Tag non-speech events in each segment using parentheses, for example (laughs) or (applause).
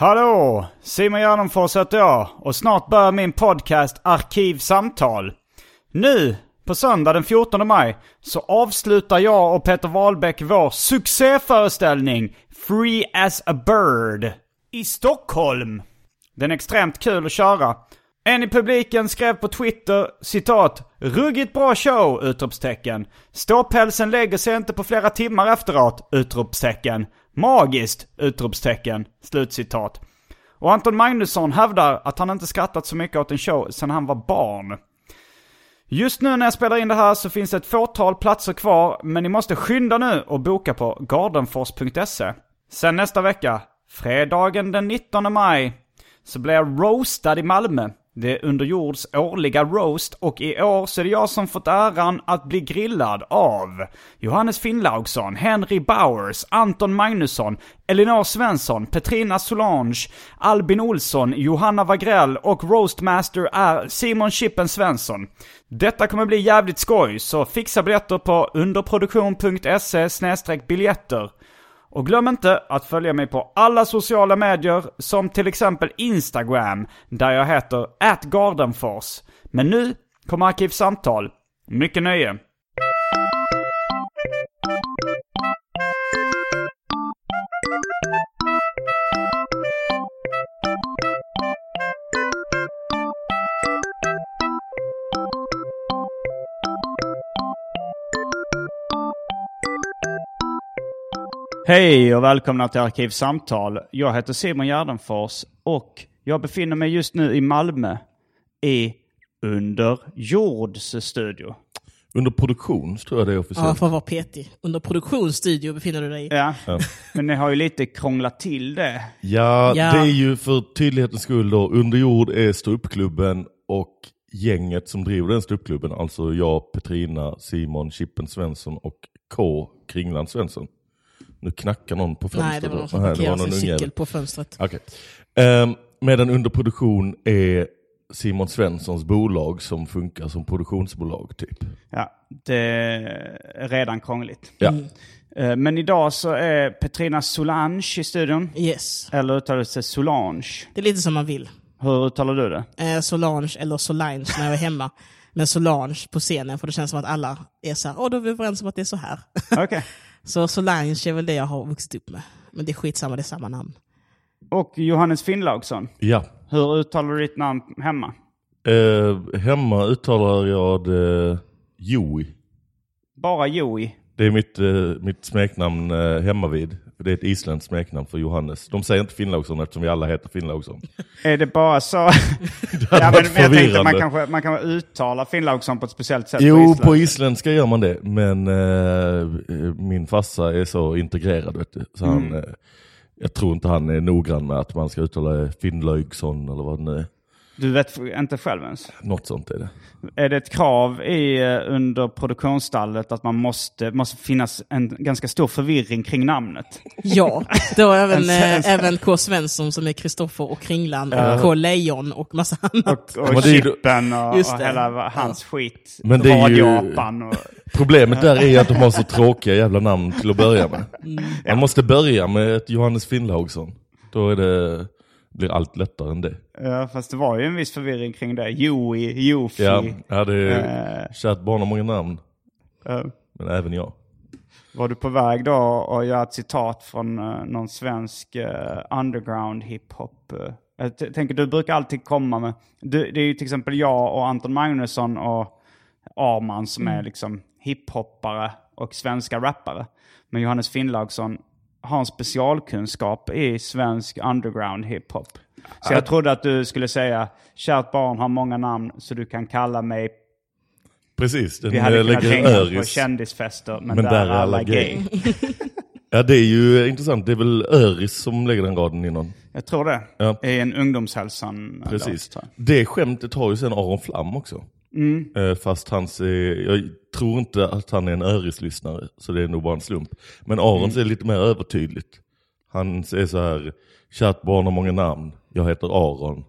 Hallå! Simon Gärdenfors heter jag och snart börjar min podcast Arkivsamtal. Nu, på söndag den 14 maj, så avslutar jag och Peter Wahlbeck vår succéföreställning Free as a Bird i Stockholm. Den är extremt kul att köra. En i publiken skrev på Twitter citat “Ruggigt bra show!” utropstecken. Ståpälsen lägger sig inte på flera timmar efteråt! utropstecken. Magiskt! utropstecken. Slutcitat. Och Anton Magnusson hävdar att han inte skrattat så mycket åt en show sedan han var barn. Just nu när jag spelar in det här så finns det ett fåtal platser kvar, men ni måste skynda nu och boka på gardenfors.se. Sen nästa vecka, fredagen den 19 maj, så blir jag roastad i Malmö. Det är Underjords årliga roast och i år så är det jag som fått äran att bli grillad av Johannes Finnlaugsson, Henry Bowers, Anton Magnusson, Elinor Svensson, Petrina Solange, Albin Olsson, Johanna Wagrell och roastmaster är Simon Chippen Svensson. Detta kommer bli jävligt skoj, så fixa biljetter på underproduktion.se biljetter. Och glöm inte att följa mig på alla sociala medier som till exempel Instagram där jag heter atgardenfors. Men nu kommer Arkivsamtal. Mycket nöje! Hej och välkomna till Arkivsamtal. Jag heter Simon Gärdenfors och jag befinner mig just nu i Malmö i Underjords studio. Under produktion tror jag det är Ja, officiellt. för att vara petig. Under produktionsstudio befinner du dig. Ja, men ni har ju lite krånglat till det. Ja, Ja. det är ju för tydlighetens skull då, Underjord är ståuppklubben och gänget som driver den ståuppklubben, alltså jag, Petrina, Simon, Chippen Svensson och K. Kringland Svensson. Nu knackar någon på fönstret. Nej, det var någon som parkerade sin cykel på fönstret. Okej. Ehm, medan under produktion är Simon Svenssons bolag som funkar som produktionsbolag typ. Ja, det är redan krångligt. Ja. Mm. Eh, Men idag så är Petrina Solange i studion. Yes. Eller uttalar det sig Solange? Det är lite som man vill. Hur uttalar du det? Eh, Solange eller Solange när jag är hemma. Men Solange på scenen, för det känns som att alla är så här, åh då är vi överens om att det är så här. Okej. (laughs) så Solange är väl det jag har vuxit upp med. Men det är skitsamma, det är samma namn. Och Johannes Finnlaugsson. Ja. Hur uttalar du ditt namn hemma? Eh, hemma uttalar jag det Joey. Bara Joey. Det är mitt, eh, mitt smeknamn eh, hemma vid. För det är ett isländskt smeknamn för Johannes. De säger inte Finnlaugsson eftersom vi alla heter Finnlaugsson. Är det bara så? (laughs) hade ja, men, men jag tänkte man kanske, man kan uttala Finnlaugsson på ett speciellt sätt Jo, på Island. på isländska gör man det. Men eh, min farsa är så integrerad vet du. Så han, eh, jag tror inte han är noggrann med att man ska uttala det Finnlaugsson eller vad det nu är. Du vet inte själv ens? Något sånt är det. Är det ett krav i, eh, under produktionsstallet att man måste, måste finnas en ganska stor förvirring kring namnet? Ja, det var (laughs) även, En- en- eh, även K. Svensson som är Kristoffer och Kringland och K. Lejon och massa annat. Och, och är Chippen och, Just och hela hans skit. Men det är ju- och... Problemet där är att de har så tråkiga jävla namn till att börja med. Mm. Man måste börja med ett Johannes Finnlaugsson. Då är det, blir allt lättare än det. Ja, fast det var ju en viss förvirring kring det. Joey, Jofi. Ja, ja det är Eh. kärt barn har många namn. Ja. Men även jag. Var du på väg då att göra ett citat från uh, någon svensk uh, underground hiphop? Uh, jag tänker, du brukar alltid komma med... Du, det är ju till exempel jag och Anton Magnusson och Arman som är liksom hiphoppare och svenska rappare. Men Johannes Finnlaugsson har en specialkunskap i svensk underground hiphop. Så jag trodde att du skulle säga, kärt barn har många namn så du kan kalla mig Precis, den vi hade eh, kunnat hänga på kändisfester, men, Men där, är alla gay. (laughs) Ja det är ju intressant, det är väl Öris som lägger den raden i någon. Jag tror det. Ja. I en ungdomshälsan. Precis. jag. Det skämtet har ju sen Aron Flam också. Mm. Eh, Fast hans, jag tror inte att han är en Öris-lyssnare, så det är nog bara en slump. Men Arons Mm. är lite mer övertydligt. Han är så här, kärt barn har många namn, jag heter Aron,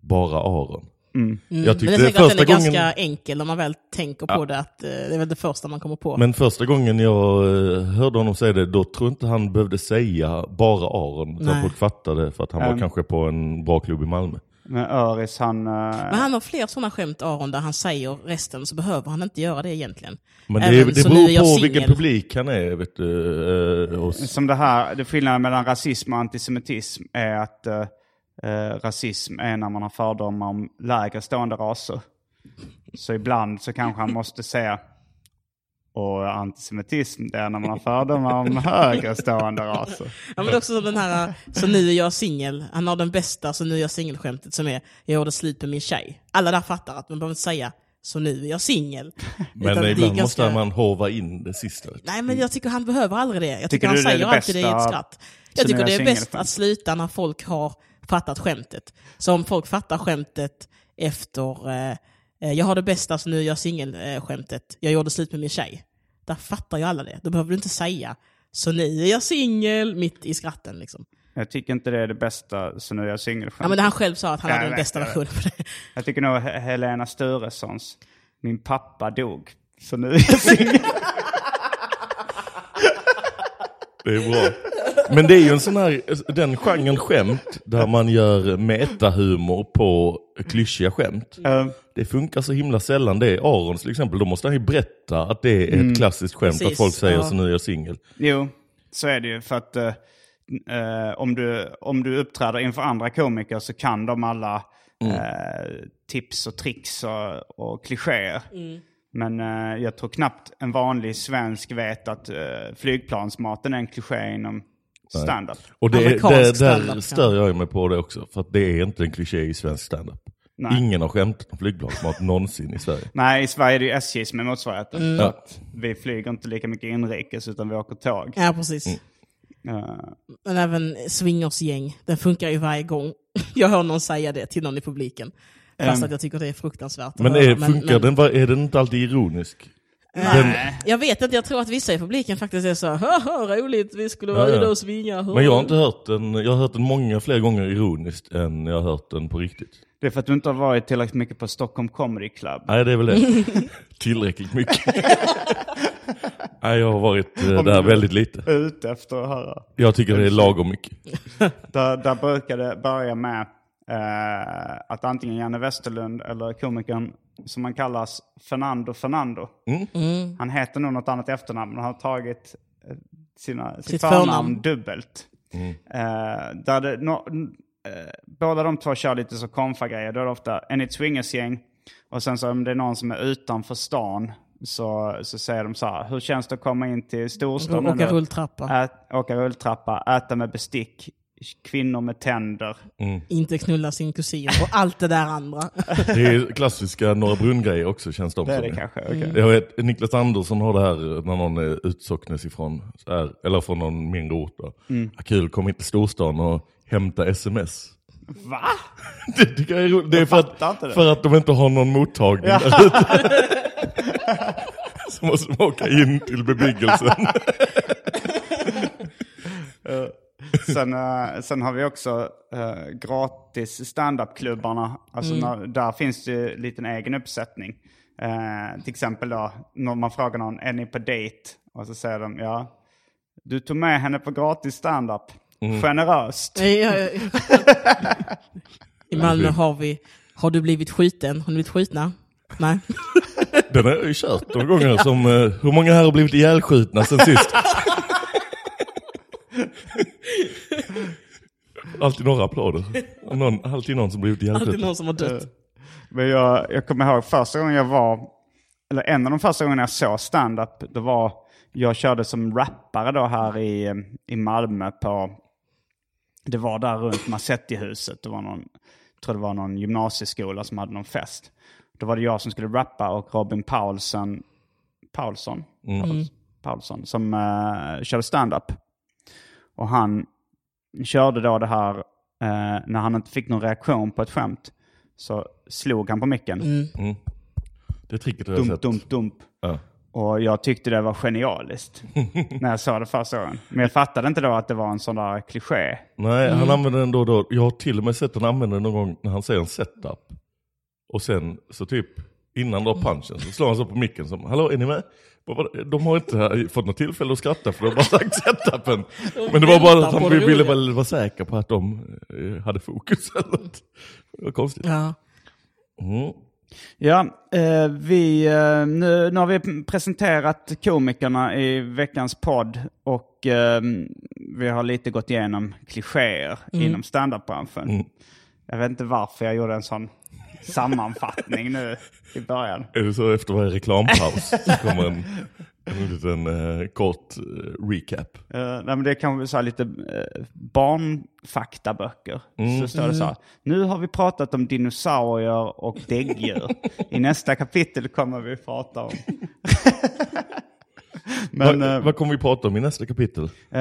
bara Aron. Mm. Jag Men jag tyckte tänker att den första är gången, ganska enkel om man väl tänker på det. Att, eh, det är väl det första man kommer på. men första gången jag eh, hörde honom säga det, då tror jag inte han behövde säga bara Aron. Utan folk fattade för att han var Mm. kanske på en bra klubb i Malmö. Men Öris han... eh, Men han har fler sådana skämt, Aron, där han säger resten så behöver han inte göra det egentligen. Men det, Även det beror på vilken publik han är. Vet du, och, Som det här, det skillnaden mellan rasism och antisemitism är att eh, eh, rasism är när man har fördomar om lägre stående raser. Så ibland så kanske han måste säga och antisemitism det är när man har fördomar om (laughs) högre stående raser. Ja, men det är också som den här, så nu är jag singel. Han har den bästa, så nu är jag singel-skämtet som är, jag gjorde slut med min tjej. Alla där fattar att man behöver inte säga, så nu är jag singel. (laughs) men Utan ibland ganska- måste man hova in det sista. Nej, men jag tycker han behöver aldrig det. Jag tycker, Tycker han säger det alltid det i ett skratt. Jag tycker det är bäst att sluta när folk har fattat skämtet. Så om folk fattar skämtet efter, eh, jag har det bästa så nu är jag singel-skämtet, jag gjorde slut med min tjej. Där fattar ju alla det. Då behöver du inte säga, så nu är jag singel, mitt i skratten liksom. Jag tycker inte det är det bästa, så nu är jag singelskämt. Ja men han själv sa att han Jag hade den bästa versionen på det. Jag tycker nog He- Helena Sturessons, min pappa dog, så nu är jag singel. (laughs) Det är bra. Men det är ju en sån här, den genren skämt där man gör metahumor på klyschiga skämt. Eh, Det funkar så himla sällan. Det är Arons till exempel, då måste han ju berätta att det är ett klassiskt skämt Precis, att folk säger ja. så nu är jag singel. Jo, så är det ju. För att eh, eh, om, du, om du uppträder inför andra komiker så kan de alla eh, tips och tricks och, och klichéer. Men eh, jag tror knappt en vanlig svensk vet att eh, flygplansmaten är en kliché inom standup. Och det, Amerikansk det, standup, där stör jag mig på det också, för att det är inte en kliché i svensk standup. Nej. Ingen har skämtat om flygplansmat (laughs) någonsin i Sverige. Nej, i Sverige är det ju SJ som är motsvarigheten. Ja. Vi flyger inte lika mycket inrikes utan vi åker tåg. Ja precis. Eh, Men även swingersgäng, den funkar ju varje gång. (laughs) Jag hör någon säga det till någon i publiken. Fast Ehm. att jag tycker det är fruktansvärt Men är, funkar den, va- är den inte alltid ironisk? Den, Jag vet inte, jag tror att vissa i publiken faktiskt är så haha roligt, vi skulle vara Ja, ja. ute och svinga. men jag har inte hört den, jag har hört den många fler gånger ironiskt än jag har hört den på riktigt. det är för att du inte har varit tillräckligt mycket på Stockholm Comedy Club. Nej det är väl det. (laughs) Tillräckligt mycket. (laughs) Nej jag har varit eh, där väldigt lite. Ute efter att höra. Jag tycker det är lagom mycket. (laughs) Där, där brukar det börja med eh, att antingen Janne Westerlund eller komikern som han kallas Fernando Fernando. Mm. Han heter nog något annat efternamn men har tagit eh, sina, sitt, Sitt förnamn, förnamn. dubbelt. Eh, där det, no, eh, båda de två kör lite så konfa-grejer. Då är det ofta en i ett swingersgäng och sen så om det är någon som är utanför stan så, så säger de så här, hur känns det att komma in till storstan? Åka rulltrappa. Ät, åka rulltrappa, äta med bestick, kvinnor med tänder. Inte knulla sin kusin och allt det där andra. (laughs) Det är klassiska Norra Brunn-grejer också känns det Det är som. det kanske. okej. Jag vet, Niklas Andersson har det här när någon är utsocknes ifrån, här, eller från någon mindre ort. Mm. Ah, kul, kom hit till storstan och hämta sms. Va? (laughs) Det tycker jag är roligt. Det är för inte att, det. för att de inte har någon mottagning där ute. (laughs) Så måste de åka in till bebyggelsen. (laughs) Sen, eh, sen har vi också uh, gratis standupklubbarna. Alltså när, där finns det ju en liten egen uppsättning. Eh, till exempel då, när man frågar någon, är ni på dejt? Och så säger de, ja. Du tog med henne på gratis standup. Generöst. Ja, ja, ja. (laughs) I Malmö har vi, har du blivit skjuten? Har ni blivit skjutna? Nej. (laughs) Den har jag ju kört några gånger som, eh, hur många här har blivit ihjälskjutna sen sist? Alltid några applåder. Någon, alltid någon som blivit Alltid ihjälskjuten. någon som har dött. Men jag, jag kommer ihåg första gången jag var, eller en av de första gångerna jag såg stand-up, det var, jag körde som rappare då här i, i Malmö på, det var där runt Massettihuset, det var någon, jag tror det var någon gymnasieskola som hade någon fest. Då var det jag som skulle rappa och Robin Paulsen, Paulsson, Pauls- Paulsson som uh, körde stand-up. Och han körde då det här, eh, när han inte fick någon reaktion på ett skämt, så slog han på micken. Mm. Det tricket har jag Dump, sett. dump, dump. Ja. Och jag tyckte det var genialiskt (laughs) när jag såg det första gången. Men jag fattade inte då att det var en sån där kliché. Nej, Mm. han använder den då och då. Jag har till och med sett honom använda den någon gång när han säger en setup. Och sen så typ innan drar punchen så slår han så på micken som Hallå är ni med? De har inte fått något tillfälle att skratta för de har bara sagt (laughs) setupen. Men det var bara att han ville väl vara säker på att de eh, hade fokus (laughs) eller. Det var konstigt. Ja. Mm. Ja, eh, vi, eh, nu, nu har vi presenterat komikerna i veckans podd och vi har lite gått igenom klichéer inom standup-branschen. Jag vet inte varför jag gjorde en sån sammanfattning nu i början. Är det så efter varje reklampaus så kommer en, en liten eh, kort eh, recap? Uh, nej, men det är kanske så här lite uh, barnfaktaböcker. Så står det så här. Nu har vi pratat om dinosaurier och däggdjur. I nästa kapitel kommer vi prata om... (laughs) men, vad, eh, vad kommer vi prata om i nästa kapitel? eh,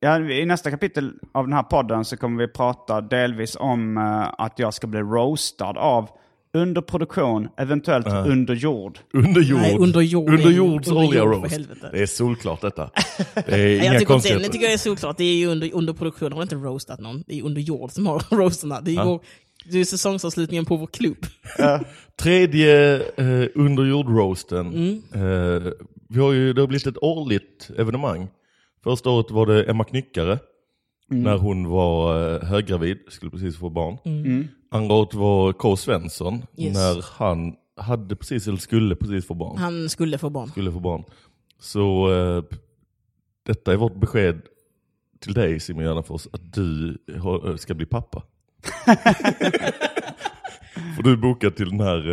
ja, I nästa kapitel av den här podden så kommer vi prata delvis om eh, att jag ska bli roastad av under produktion, eventuellt under jord. Under jord. Nej, under jord. Under jords Under olja jord, för roast. helvete. Det är solklart detta. (laughs) Det är Nej, inga jag tycker, inte, konstigheter. det tycker jag är solklart. Det är ju under, under produktion, har inte roastat någon. Det är under jord som har (laughs) roasterna. Det är, ju vår, det är säsongsavslutningen på vår klubb. (laughs) Tredje eh, under jord-roasten. Mm. Eh, vi har ju, det har blivit ett årligt evenemang. Första året var det Emma Knyckare. När hon var eh, höggravid, skulle precis få barn. Andra året var K. Svensson. Mm. Yes. När han hade precis, eller skulle precis få barn. Han skulle få barn. Skulle få barn. Så eh, detta är vårt besked till dig Simon Gärdenfors, att du har- ska bli pappa. (laughs) Får du boka till den här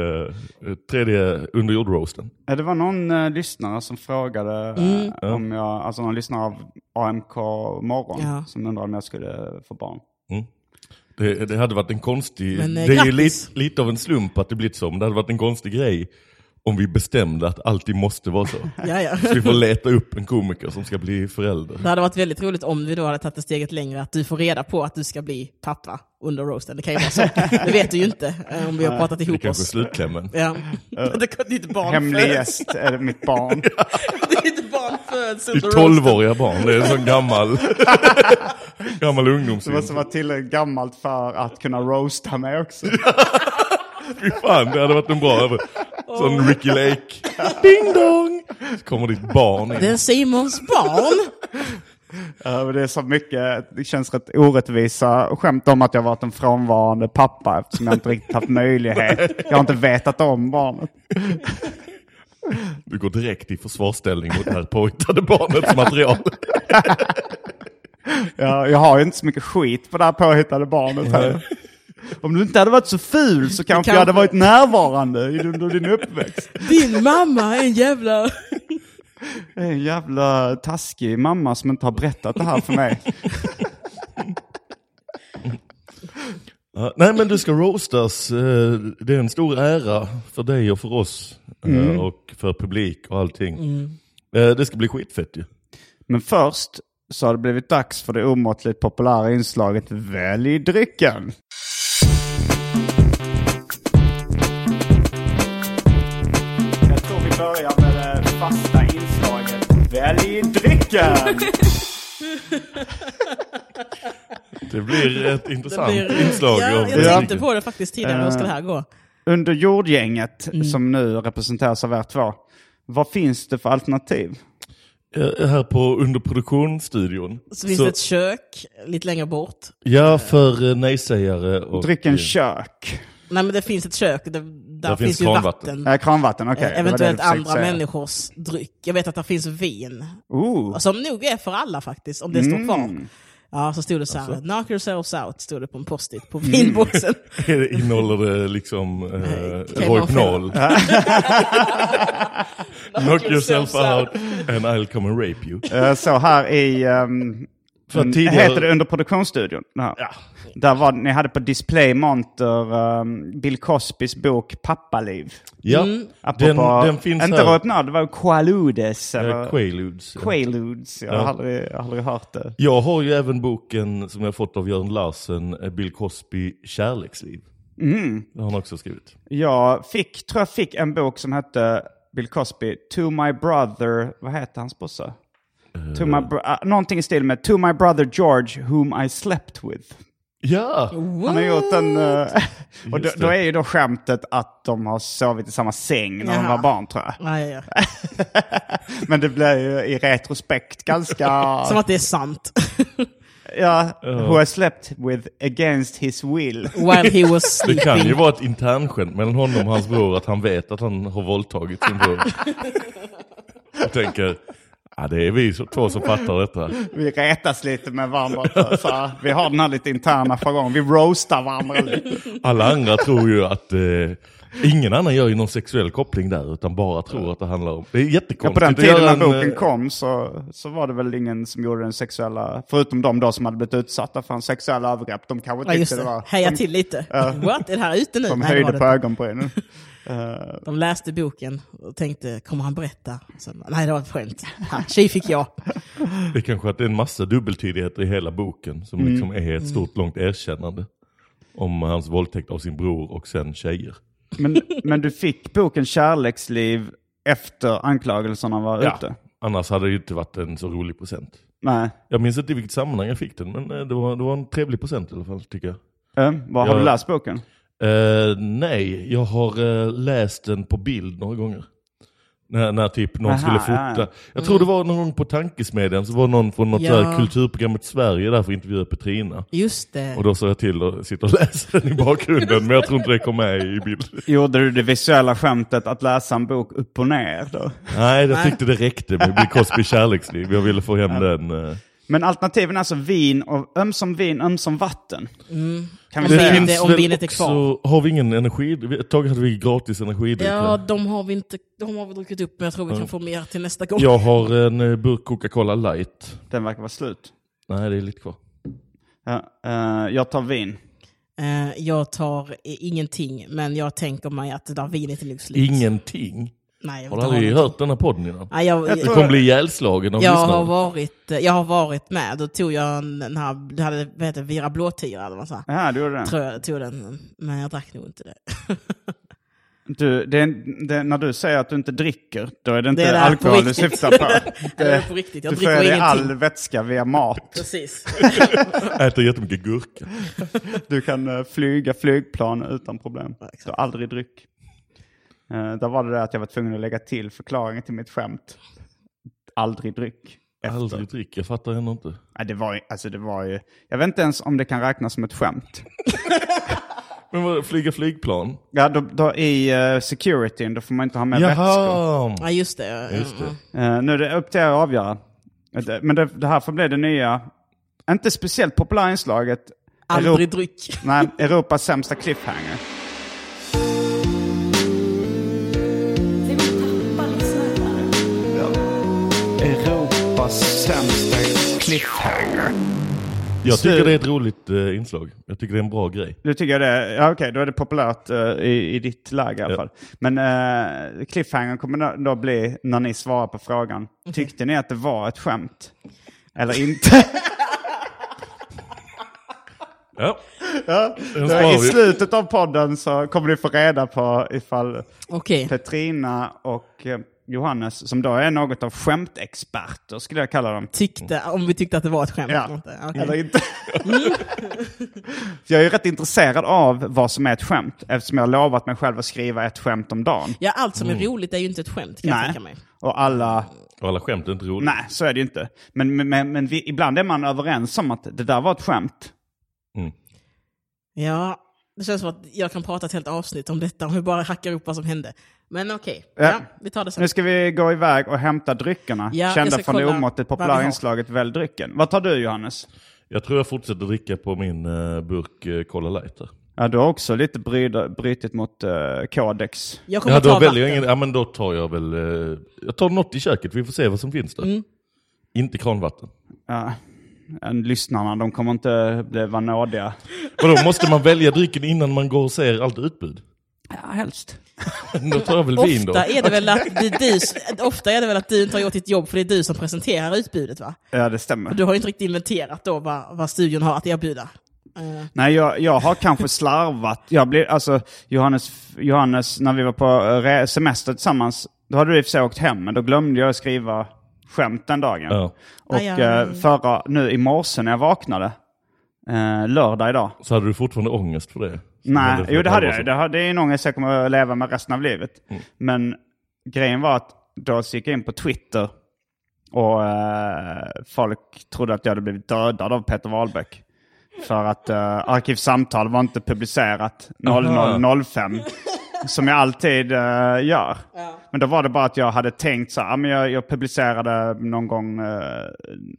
eh, tredje underjord-roasten. Ja, Det var någon eh, lyssnare som frågade eh, om jag, alltså någon lyssnare av AMK morgon Ja. som undrade om jag skulle få barn. Det, det hade varit en konstig, Men, eh, det är ju grattis. lite, lite av en slump att det blivit så, men det hade varit en konstig grej om vi bestämde att alltid måste vara så. (laughs) Ja, ja. Så vi får leta upp en komiker som ska bli förälder. Det hade varit väldigt roligt om vi då hade tagit det steget längre, att du får reda på att du ska bli pappa under roasten. Det kan ju vara så. Det vet du ju inte eh, om vi har pratat Det är ihop kanske är oss. slutklämmen. Ja. (laughs) Det ditt barn Hemlig föds. gäst är det mitt barn. (laughs) Ditt barn föds Ditt under roasten. tolvåriga barn, det är en sån gammal, gammal Det ungdomssyn. måste vara tillräckligt gammalt för att kunna roasta mig också. Fy fan, det hade varit en bra över. Sån Ricky Lake. (laughs) Ding dong! Så kommer ditt barn Det är in. Simons barn. Ja, men det är så mycket, det känns rätt orättvisa skämt om att jag varit en frånvarande pappa eftersom jag inte riktigt haft möjlighet. Jag har inte vetat om barnet. Du går direkt i försvarsställning mot det här påhittade barnets material. Jag, jag har ju inte så mycket skit på det här påhittade barnet här. Om du inte hade varit så ful så kanske jag hade kanske- varit närvarande i- under din uppväxt. Din mamma är en jävla... En jävla taskig mamma som inte har berättat det här för mig. Ja, nej men du ska roastas. eh, Det är en stor ära för dig och för oss. eh, Och för publik och allting. Eh, Det ska bli skitfett ju. Men först så har det blivit dags för det omåttligt populära inslaget Välj drycken. Inslaget Välj drycken! Det blir ett intressant blir- inslag. Ja, jag Ja. tänkte på det faktiskt tidigare. Hur ska det här gå? Under jordgänget som nu representeras av er två. Vad finns det för alternativ? Eh, Här på underproduktionsstudion. Så finns det ett kök lite längre bort. Ja, för eh, nej-sägare. Och, Drycken eh, kök. Nej men det finns ett kök där, där, Där finns, finns ju kranvatten. vatten. Äh, kranvatten, det Eventuellt andra säga. människors dryck. Jag vet att det finns vin. Oh. Som nog är för alla faktiskt, om det står Mm. kvar. Ja, så stod det så här, knock yourselves out, stod det på en post-it Mm. (laughs) på vinboxen. Innehåller det liksom eh, Rohypnol? (laughs) (laughs) Knock yourself out and I'll come and rape you. Jag såg här i... Um, mm, tidigare- Heter det under produktionsstudion? Ja. Där var, ni hade på display monter um, Bill Cosbys bok Pappaliv. Ja, Mm. Den, den finns inte här. Rohypnol, det var Quaaludes. Eh, eller Quaaludes. ja. Quaaludes. Jag har Ja. aldrig, aldrig hört det. Jag har ju även boken som jag fått av Jörn Larsen, eh, Bill Cosby Kärleksliv. Mm. Det har han också skrivit. Jag fick, tror jag fick en bok som hette Bill Cosby, To My Brother, vad heter hans brorsa? To my bro- ah, någonting i stil med To My Brother George Whom I Slept With. Ja! Han har gjort en... eh, (laughs) och då, då är ju då skämtet att de har sovit i samma säng när de Jaha. var barn tror jag. Ja, ja, ja. (laughs) Men det blir ju i retrospekt ganska... (laughs) Som att det är sant. ja, who I slept with against his will. While he was Det kan ju sleeping. vara ett internskämt mellan honom och hans bror att han vet att han har våldtagit sin bror. Jag tänker, ja, det är vi två som fattar detta. Vi retas lite med varandra. Så vi har den här lite interna jargongen. Vi roastar varandra lite. Alla andra tror ju att eh, ingen annan gör ju någon sexuell koppling där utan bara tror att det handlar om... Det är Ja, jättekonstigt. på den att tiden när en, boken eh, kom så, så var det väl ingen som gjorde den sexuella, förutom de då som hade blivit utsatta för en sexuell övergrepp. De kanske Ja, tyckte just det det. var... Heja till lite. What? Är det här ute nu? De Nej, det höjde det på ögonbrynen. De läste boken och tänkte, kommer han berätta? Så, nej, det var ett skämt. Tjej fick jag. Det är kanske att det är en massa dubbeltydigheter i hela boken som Mm. liksom är ett stort långt erkännande. Om hans våldtäkt av sin bror och sen tjejer. Men, men du fick boken Kärleksliv efter anklagelserna var Ja. ute? Annars hade det ju inte varit en så rolig present. Nej. Jag minns inte i vilket sammanhang jag fick den, men eh, det var, det var en trevlig present i alla fall tycker jag. Eh, vad, har Ja. du läst boken? Eh, nej, jag har eh, läst den på bild några gånger. När, när typ någon Aha, skulle fota. ja, ja. Jag tror det var någon gång på Tankesmedjan, så var någon från något Ja. kulturprogrammet Sverige där för att intervjua Petrina. Just det. Och då sa jag till och sitta och läsa den i bakgrunden, men jag tror inte det kom med i bild. Gjorde du det visuella skämtet att läsa en bok upp och ner då? Nej, jag tyckte det räckte med Bill Cosby kärleksliv. Jag ville få hem den. eh. Men alternativen är alltså vin och ömsom vin, ömsom vatten. Kan vi Det säga. finns- om väl vinet är kvar. Har vi ingen energi? Ett tag hade vi gratis energidryck. Ja, de har vi inte de har vi druckit upp, men jag tror vi kan få mer till nästa gång. Jag har en eh, burk Coca-Cola light. Den verkar vara slut. Nej, det är lite kvar. Ja, eh, jag tar vin. Eh, jag tar ingenting, men jag tänker mig att det där vinet är nog slut. Ingenting. Nej, jag Har vill du inte hört den här podden innan? Nej, jag, Jag Du kommer bli ihjälslagen av jag, har lyssnare. varit, jag har varit med. Då tog jag en, den här, det hade, vad heter det, Vira Blåtira eller vad så. Ja, du gjorde den. Tror jag tog den, men jag drack nog inte det. (laughs) Du, det det, när du säger att du inte dricker, då är det inte Det är alkohol du syftar på. (laughs) Det är på riktigt, jag du dricker ingenting. all vätska via mat. Precis. (laughs) Äter jättemycket gurka. Du kan eh, flyga flygplan utan problem. Ja, exakt. Så aldrig dryck. Uh, där var det det att jag var tvungen att lägga till förklaringen till mitt skämt. Aldrig dryck. Efter. Aldrig drick, jag fattar ändå inte. Nej, det var, ju- alltså det var ju, jag vet inte ens om det kan räknas som ett skämt. (laughs) Men vad, flyga flygplan? Ja, då, då i uh, securityn, då får man inte ha med vätskor. Jaha! Ja, just det. Just det. Eh, nu är det upp till er att avgöra. Eh, Men det, det här får bli det nya, inte speciellt populära inslaget. Aldrig Europ- dryck. Nej, Europas sämsta cliffhanger. Cliffhanger. Jag tycker det är ett roligt eh, inslag. Jag tycker det är en bra grej. Du tycker det? Ja okej, då är det populärt eh, i, i ditt läge i alla Ja. fall. Men uh, cliffhangern kommer då- bli när ni svarar på frågan. Tyckte ni att det var ett skämt? Eller (laughs) inte? Ja, ja. I slutet av podden så kommer ni få reda på ifall Okej. Petrina och eh, Johannes, som då är något av skämtexperter skulle jag kalla dem. Tyckte, om vi tyckte att det var ett skämt. Ja. inte. Okej. Eller inte. (laughs) jag är rätt intresserad av vad som är ett skämt eftersom jag har lovat mig själv att skriva ett skämt om dagen. Ja, allt som är roligt är ju inte ett skämt kan jag Nej. tänka mig. Och alla Och alla skämt är inte roliga. Nej, så är det ju inte. Men, men, men, men vi, ibland är man överens om att det där var ett skämt. Mm. Ja, Det känns som att jag kan prata ett helt avsnitt om detta, om vi bara hackar upp vad som hände. Men okej, Ja. ja, vi tar det sen. Nu ska vi gå iväg och hämta dryckerna. Ja, Kända från det omåttligt populära inslaget Välj drycken. Vad tar du Johannes? Jag tror jag fortsätter dricka på min uh, burk uh, Cola Light. här. Ja, du har också lite bryda, brytit mot uh, kodex. Jag kommer Ja, ta då väljer jag ingen, ja men då tar jag väl, eh, jag tar något i köket, vi får se vad som finns där. Mm. Inte kranvatten. Ja. En, lyssnarna, de kommer inte bli vara nådiga. Vadå, måste man välja drycken innan man går och ser allt utbud? Ja, helst. (laughs) Då tar jag väl vin då. Ofta är, det väl att det är du, (laughs) ofta är det väl att du inte har gjort ditt jobb för det är du som presenterar utbudet va? Ja, det stämmer. Du har ju inte riktigt inventerat då vad, vad studion har att erbjuda. Eh, Nej, jag, jag har kanske slarvat. Jag blir, alltså, Johannes, Johannes, när vi var på eh, semester tillsammans, då hade du i och för sig åkt hem, men då glömde jag skriva skämt den dagen. Ja. Och Aj, aj, aj. eh, förra, nu i morse när jag vaknade, eh, lördag idag. Så hade du fortfarande ångest för det? Nej, jo det hade jag. Det, hade, det är en ångest jag kommer att leva med resten av livet. Men grejen var att då gick jag in på Twitter och eh, folk trodde att jag hade blivit dödad av Peter Wahlbeck. För att uh, Arkivsamtal var inte publicerat 00.05. Som jag alltid eh, gör. Men då var det bara att jag hade tänkt så här, ja, men jag, jag publicerade någon gång eh,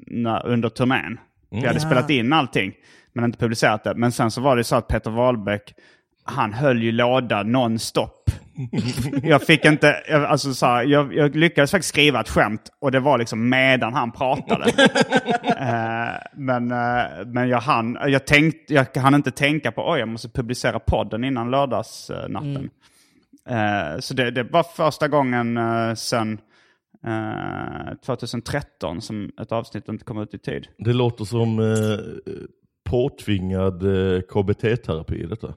när, under turnén. För Jag hade spelat in allting, men inte publicerat det. Men sen så var det så att Peter Wahlbeck, han höll ju låda nonstop. (laughs) jag fick inte, jag, alltså så här, jag, jag lyckades faktiskt skriva ett skämt och det var liksom medan han pratade. (laughs) Eh, men eh, men jag, hann, jag, tänkt, jag hann inte tänka på oj jag måste publicera podden innan lördagsnatten. Eh, så det, det var första gången uh, sedan eh, 2013 som ett avsnitt inte kom ut i tid. Det låter som påtvingad eh, KBT-terapi detta.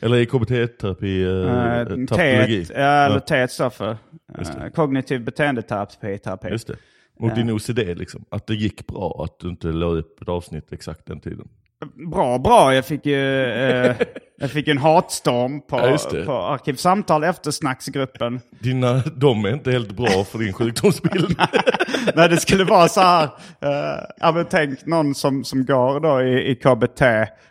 Eller är KBT-terapi eh, Uh, tautologi? T, eller Ja, T står för eh, kognitiv beteendeterapi. terapi. Just det. Mot din OCD liksom. Att det gick bra att du inte la upp ett avsnitt exakt den tiden. Bra, bra. Jag fick ju eh, (laughs) jag fick en hatstorm på, Ja, på Arkivsamtal eftersnacksgruppen. Dina, de är inte helt bra för din sjukdomsbild. (laughs) Nej, det skulle vara så här. eh, ja, men tänk någon som, som går då i, i KBT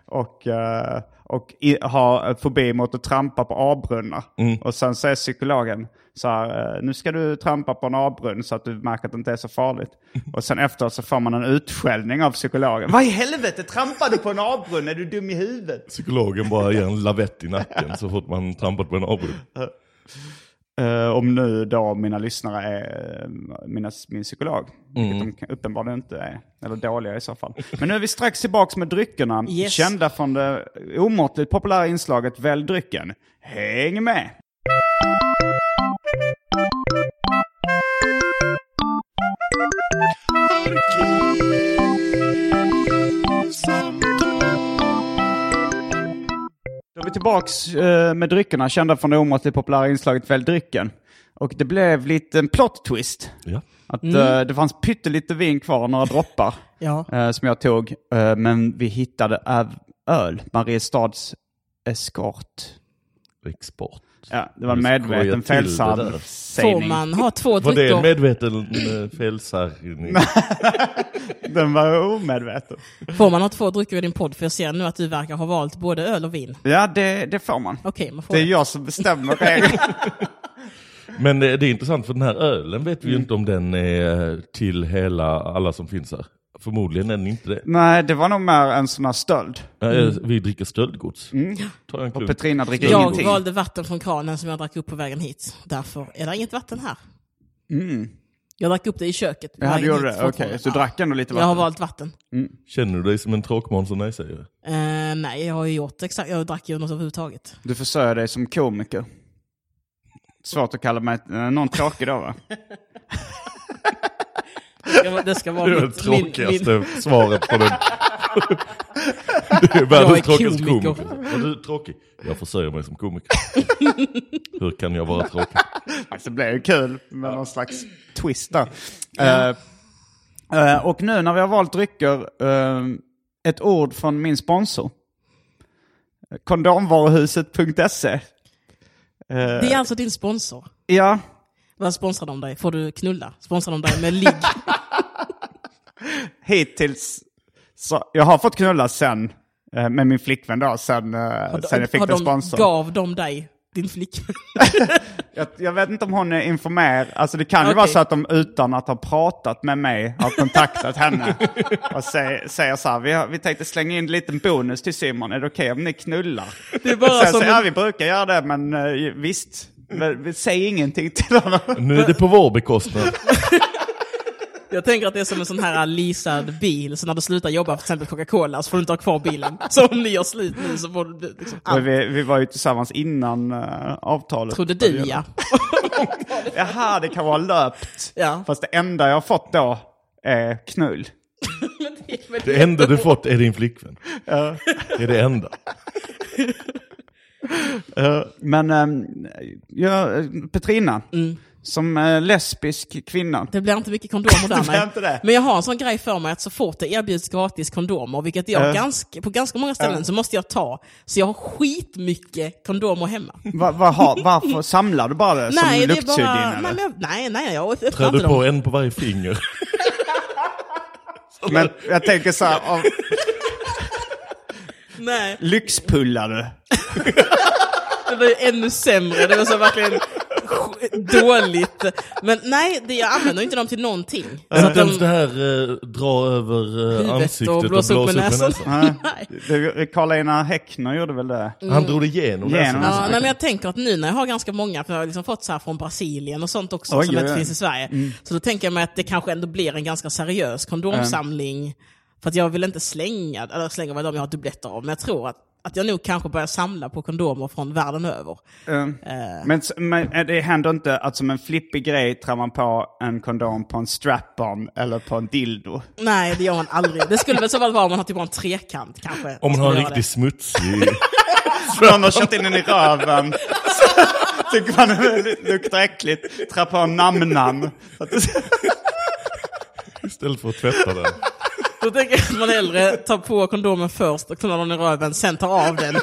och, eh, och i, har fobi mot att trampa på avbrunnar. Och sen säger psykologen så här, eh, nu ska du trampa på en avbrunn så att du märker att det inte är så farligt. Och sen efteråt så får man en utskällning av psykologen. Vad i helvete, trampar du på en avbrunn? Är du dum i huvudet? Psykologen bara ger en lavett i nacken så fort man trampat på en avbrunn. Eh, om nu då mina lyssnare är eh, mina, min psykolog. Vilket de uppenbarligen inte är. Eller dåliga i så fall. Men nu är vi strax tillbaka med dryckerna. Yes. Kända från det omåttligt populära inslaget Välj drycken. Häng med! Då är vi tillbaks eh, med dryckerna, kända från det omåttligt populära inslaget Välj drycken. Och det blev lite en plot twist. Ja. Att eh, det fanns pyttelite vin kvar, några droppar, (laughs) ja. eh, som jag tog. Men vi hittade öl, Mariestads Escort. Export. Ja, det var en medveten där. Får felsägning. man ha två Var det en drycker? medveten eh, felsägning? (laughs) Den var omedveten. Får man ha två drycker i din podd? För jag ser nu att du verkar ha valt både öl och vin. Ja, det, det får man. Okej, man får Det är det. jag som bestämmer reglerna. (laughs) Men det, det är intressant för den här ölen vet Mm. vi ju inte om den är till hela, alla som finns här. Förmodligen är den inte det. Nej, det var nog mer en sån här stöld. Eh, Vi dricker stöldgods. Jag en Och. Petrina dricker Jag ingenting. valde vatten från kranen som jag drack upp på vägen hit. Därför är det inget vatten här. Jag drack upp det i köket. Ja, du gjorde det? Okej, kranen. så du drack ändå lite Jag har vatten? valt vatten. Känner du dig som en tråkmåns nej säger jag. Eh, nej, jag har ju gjort exakt. Jag drack ju något överhuvudtaget. Du försörjer dig som komiker. Svårt att kalla mig eh, någon tråkig då va? (laughs) Det ska vara, det ska vara Det är det mitt, min, tråkigaste min, svaret på den. Det är världens tråkigaste komiker. komiker. Du tråkig? Jag försörjer mig som komiker. Hur kan jag vara tråkig? Alltså, det blev ju kul med någon slags twist där. Eh, eh, och nu när vi har valt drycker, eh, ett ord från min sponsor. Kondomvaruhuset.se. Eh, det är alltså din sponsor. ja, Vad sponsrar de dig? Får du knulla? Sponsrar de dig med ligg? Hittills. Så jag har fått knulla sen Eh, Med min flickvän då, sen, eh, Har de- sen jag fick har den de, sponsor. gav de dig din flickvän? (laughs) Jag, jag vet inte om hon är informerad. Alltså det kan ju Okej. vara så att de utan att ha pratat med mig har kontaktat henne. Och säger, säger så här, vi, har, vi tänkte slänga in en liten bonus till Simon. Är det okej om ni knullar? Det är bara Sen som säger en- vi brukar göra det men eh, visst. Men, vi- säg ingenting till honom. Nu är det på vår bekostnad. (laughs) Jag tänker att det är som en sån här leasad bil, så när du slutar jobba för exempel Coca-Cola så får du inte ha kvar bilen. Så om ni gör slut nu så får du liksom allt. vi, vi var ju tillsammans innan uh, avtalet. Trodde du ja. (laughs) Jaha, det kan vara löpt. Ja. Fast det enda jag har fått då är knull. Men det enda du fått är din flickvän. Det är det enda. (laughs) Men ehm, ja, Petrina, Mm. Som eh, lesbisk kvinna. Det blir inte mycket kondomer där (laughs) nej. inte det. Men jag har en sån grej för mig att så fort det erbjuds gratis kondomer, vilket jag Ja. ganska, på ganska många ställen så måste jag ta. Så jag har skitmycket kondomer hemma. Va, va, ha, varför samlar du bara det som nej, det är bara... Nej, jag, nej, nej, jag öppnar Trär inte du på dem. en på varje finger? (laughs) Men jag tänker så här, av, Nej, lyxpullar du? (laughs) det var ju ännu sämre. Det var så verkligen (laughs) dåligt. Men nej, det, jag använder inte dem till någonting. Så att Inte ens de, det här eh, dra över eh, ansiktet och blåsa upp med näsan. Nej. (laughs) Karl-Einar Häckner gjorde väl det? Han drog det igenom Genom näsan. näsan. Ja, nej, men jag tänker att nu när jag har ganska många, för jag har liksom fått så här från Brasilien och sånt också, Oj, som inte finns i Sverige. Så då tänker jag mig att det kanske ändå blir en ganska seriös kondomsamling. För att jag vill inte slänga, eller slänga vad de jag har dubbletter av, men jag tror att, att jag nog kanske börjar samla på kondomer från världen över. Um, Eh. men, men eh, det händer inte att som en flippig grej trär man på en kondom på en strap-on eller på en dildo? Nej, det gör man aldrig. Det skulle väl så väl vara om man har typ en trekant kanske. Om man har en riktigt smutsig... (laughs) Någon har kört in den i röven. Så (laughs) Tycker man det luktar äckligt. Trär på en det- Istället för att tvätta den. Då tänker jag att man hellre tar på kondomen först och knullar den i röven, sen tar av den. (laughs)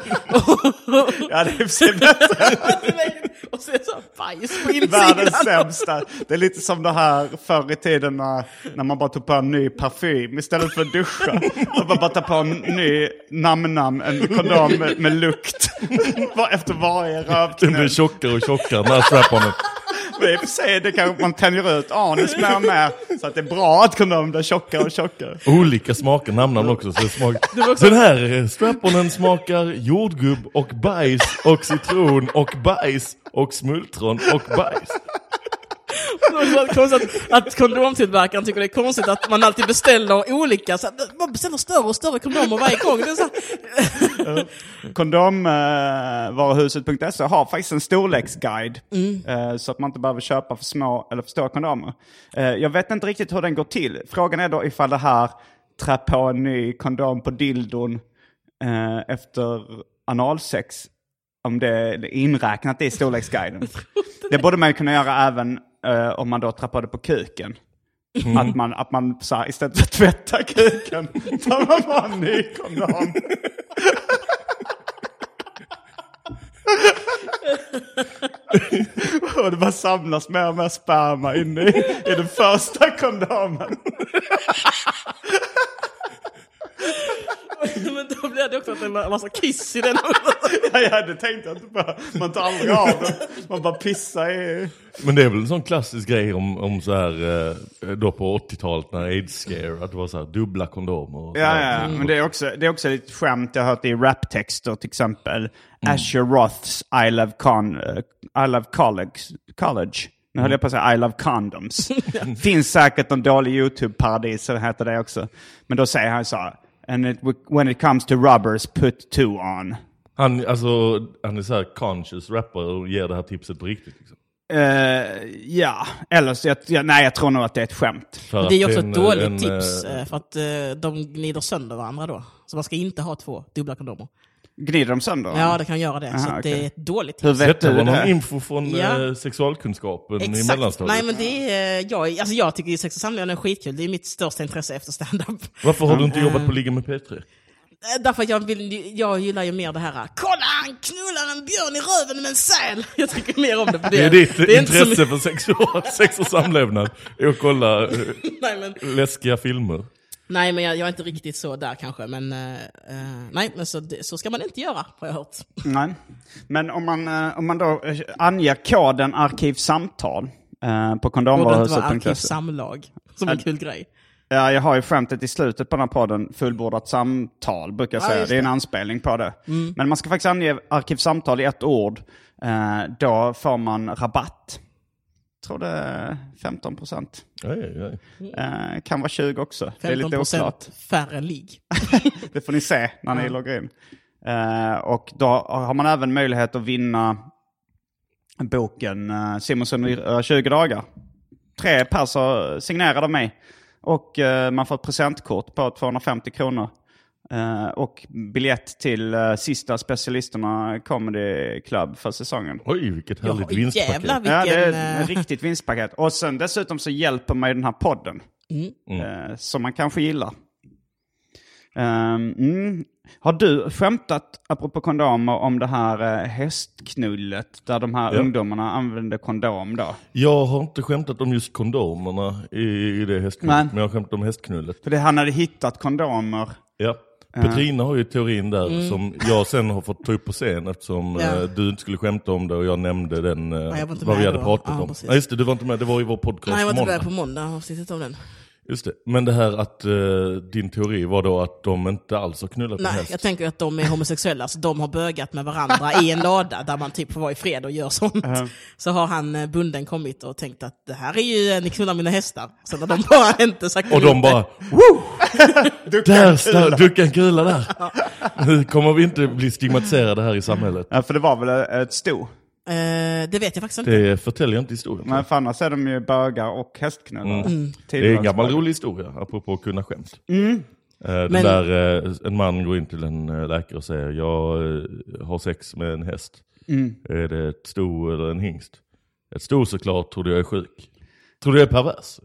Ja, det är i och för sig bättre. (laughs) och så är det så bajs på insidan. Världens sämsta. Det är lite som det här förr i tiden när, när man bara tog på en ny parfym istället för att duscha. Man bara tar på en ny namnam, en kondom med, med lukt. (laughs) Efter varje Den blir rövknull. tjockare och tjockare, den här strap-onen. I och för sig, det kanske man tänjer ut anus mer och mer. Så att det är bra att kondomen blir tjockare och tjockare. Olika smaker namnar den också. Så det smak... Den här strap-onen smakar jordgubb och bajs och citron och bajs och smultron och bajs. Konstigt att, att kondomtillverkaren tycker det är konstigt att man alltid beställer olika. Så att man beställer större och större kondomer varje gång. Det är så här, Kondomvaruhuset.se har faktiskt en storleksguide. eh, Så att man inte behöver köpa för små eller för stora kondomer. Eh, Jag vet inte riktigt hur den går till. Frågan är då ifall det här trä på en ny kondom på dildon eh, efter analsex. Om det är inräknat i storleksguiden. Det borde man kunna göra även eh, om man då trär på kuken. Att man, att man så här, istället för att tvätta kuken (laughs) tar man bara en ny kondom. Och det bara samlas mer och mer sperma inne i, i den första kondomen. (laughs) (laughs) men då blir det också att det är en massa kiss i den. (laughs) Ja, ja, det tänkte jag inte på. Man tar aldrig av den. Man bara pissar i... Men det är väl en sån klassisk grej om, om så här, eh, då på 80-talet när aids scare, att det var så här dubbla kondomer. Ja, ja, men det är också, det är också lite skämt jag har hört i raptexter till exempel. Asher Roths I love, con, eh, I love college. college. Nu höll jag på att säga I love condoms. (laughs) Finns säkert någon dålig YouTube-paradis som heter det också. Men då säger han så här. And it, when it comes to rubbers, put two on. Han, alltså, han är så här conscious rappare och ger det här tipset på riktigt. Liksom. Eh, ja, eller så, jag, ja, nej jag tror nog att det är ett skämt. För Det är också en, ett dåligt en, tips, eh, eh, för att eh, de gnider sönder varandra då. Så man ska inte ha två dubbla kondomer. Gnider de sönder? Ja, det kan göra det. så Aha, att det okej. är ett dåligt Hur tips. vet Detta du var någon det? info från Ja. eh, sexualkunskapen i Exakt. mellanstadiet. Nej men det är, jag, alltså jag tycker ju sex och samlevnad är skitkul. Det är mitt största intresse efter stand-up. Varför har du inte jobbat på Ligga med P3? Eh, Därför att jag, vill, jag gillar ju mer det här, kolla han knullar en björn i röven med en säl. (laughs) Jag tycker mer om det på det. Det är ditt Det är inte så intresse för sexual, sex och samlevnad, är att kolla eh, (laughs) Nej, men, läskiga filmer. Nej, men jag, jag är inte riktigt så där kanske. Men, eh, eh, nej, men så, så ska man inte göra, har jag hört. Nej. Men om man, eh, om man då eh, anger koden arkivsamtal eh, på Borde det inte vara kondomvaruhuset.se. arkivsamlag? Som en kul grej. Ja, jag har ju skämtet i slutet på den här podden, fullbordat samtal, brukar jag Ja, säga. det är en anspelning på det. Men man ska faktiskt ange arkivsamtal i ett ord. Eh, då får man rabatt. Tror det är 15 procent. Eh, kan vara 20 också. Det är 15 lite oklart. färre ligg. (laughs) Det får ni se när ni loggar in. Eh, och då har man även möjlighet att vinna boken uh, Simonsson i eh, 20 dagar. Tre personer signerade av mig. Och eh, man får ett presentkort på 250 kronor. Eh, och biljett till uh, sista specialisterna Comedy Club för säsongen. Oj, vilket Ja, härligt vinstpaket. jävlar vilken... Ja, det är eh, ett riktigt vinstpaket. Och sen dessutom så hjälper mig den här podden. Eh, som man kanske gillar. Ehm, mm. Har du skämtat, apropå kondomer, om det här eh, hästknullet där de här Ja. ungdomarna använde kondom då? Jag har inte skämtat om just kondomerna i, i det hästknullet, Nej. men jag har skämtat om hästknullet. För det, han hade hittat kondomer. Ja. Petrina har ju teorin där som jag sen har fått ta upp på scen eftersom Mm. Ja. eh, du inte skulle skämta om det och jag nämnde den, eh, jag vad vi hade då. pratat Ja, om. Ja, just det, du var inte med, det var i vår podcast Nej, jag var inte med på måndag avsnittet om den. Just det, men det här att eh, din teori var då att de inte alls har knullat en Nej, häst. jag tänker att de är homosexuella, så de har bögat med varandra i en lada där man typ får vara i fred och gör sånt. Så har han, eh, bunden, kommit och tänkt att det här är ju, ni knullar mina hästar. Så när de bara (laughs) inte sagt Och de det. bara Där står ducka en kula där. Nu kommer vi inte bli stigmatiserade här i samhället. Ja, för det var väl ett sto? Eh, det vet jag faktiskt inte. Det förtäljer inte historien. Men för annars är de ju bögar och hästknullare. Mm. Det är en gammal rolig historia, apropå att kunna skämt. Mm. Eh, Men- där, eh, en man går in till en eh, läkare och säger jag eh, har sex med en häst. Mm. Är det ett sto eller en hingst? Ett sto såklart, tror du jag är sjuk. Tror du jag är pervers?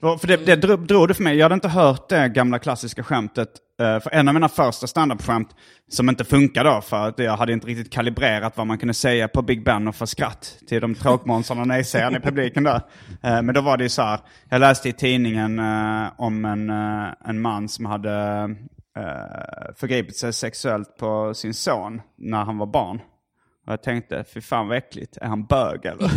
Ja, för det, det drog det för mig. Jag hade inte hört det gamla klassiska skämtet. Eh, för en av mina första standup-skämt, som inte funkade, då, för att jag hade inte riktigt kalibrerat vad man kunde säga på Big Ben och få skratt till de tråkmånsarna och nej-sägarna i publiken där. Eh, men då var det ju så här, jag läste i tidningen eh, om en, en man som hade förgripit sig sexuellt på sin son när han var barn. Och jag tänkte, fy fan vad äckligt, är han bög eller? (laughs)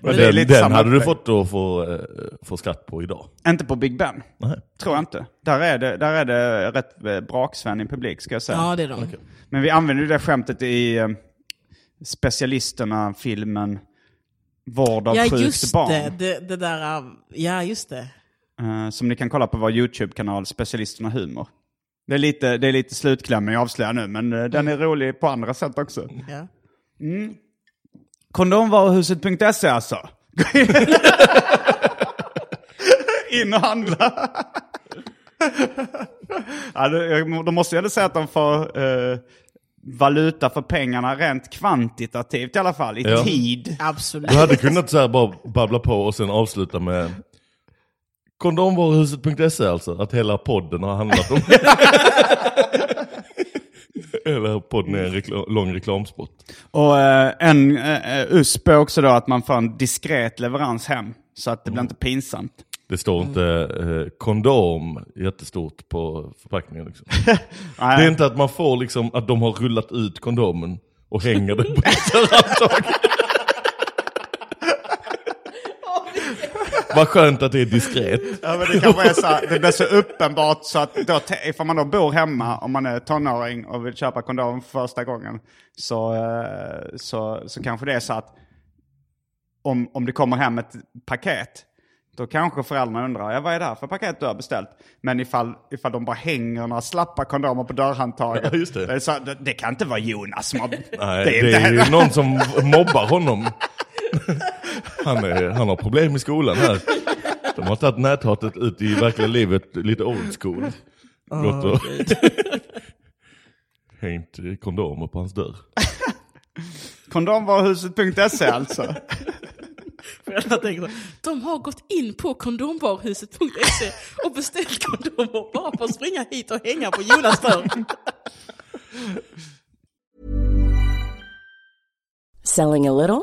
Men det är den lite den hade du fått att få, eh, få skratt på idag. Inte på Big Ben. Nej. Tror jag inte. Där är det, där är det rätt eh, braksvän i publik ska jag säga. Ja, det är de. Men vi använder det skämtet i eh, specialisterna, filmen Vård av Ja, sjukt just barn. det. det. Det där, ja, just det. Eh, som ni kan kolla på vår YouTube-kanal, Specialisterna Humor. Det är lite, det är lite slutklämmen jag avslöjar nu, men eh, den är rolig på andra sätt också. Ja. Kondomvaruhuset.se alltså. (laughs) In och handla. ja, det, jag- då måste jag ändå säga att de får eh, valuta för pengarna rent kvantitativt i alla fall, i Ja. tid. Absolut. Du hade kunnat så här bara babbla på och sen avsluta med Kondomvaruhuset.se alltså, att hela podden har handlat om (laughs) Eller podden är en rekla- lång reklamspot. Och eh, en eh, USP också då att man får en diskret leverans hem, så att det blir inte pinsamt. Det står inte eh, kondom jättestort på förpackningen. Liksom. (laughs) Det är inte att man får liksom att de har rullat ut kondomen och hänger den på ett (laughs) Vad skönt att det är diskret. Ja, men det kanske är så här, det blir så uppenbart så att då, ifall man då bor hemma, om man är tonåring och vill köpa kondom för första gången, så, eh, så, så kanske det är så att om, om det kommer hem ett paket, då kanske föräldrarna undrar, ja vad är det här för paket du har beställt? Men ifall, ifall de bara hänger några slappa kondomer på dörrhandtaget, Ja, det. är så, det, det kan inte vara Jonas som har... Nej, det det är, ju någon som mobbar honom. (laughs) Han, är, han har problem i skolan här. De har tagit näthatet ut i verkliga livet lite old school. Gått och (laughs) hängt kondomer på hans dörr. Kondomvaruhuset.se alltså. Jag tänker så, de har gått in på kondomvaruhuset.se och beställt kondomer bara för att springa hit och hänga på Jonas dörr. Selling a little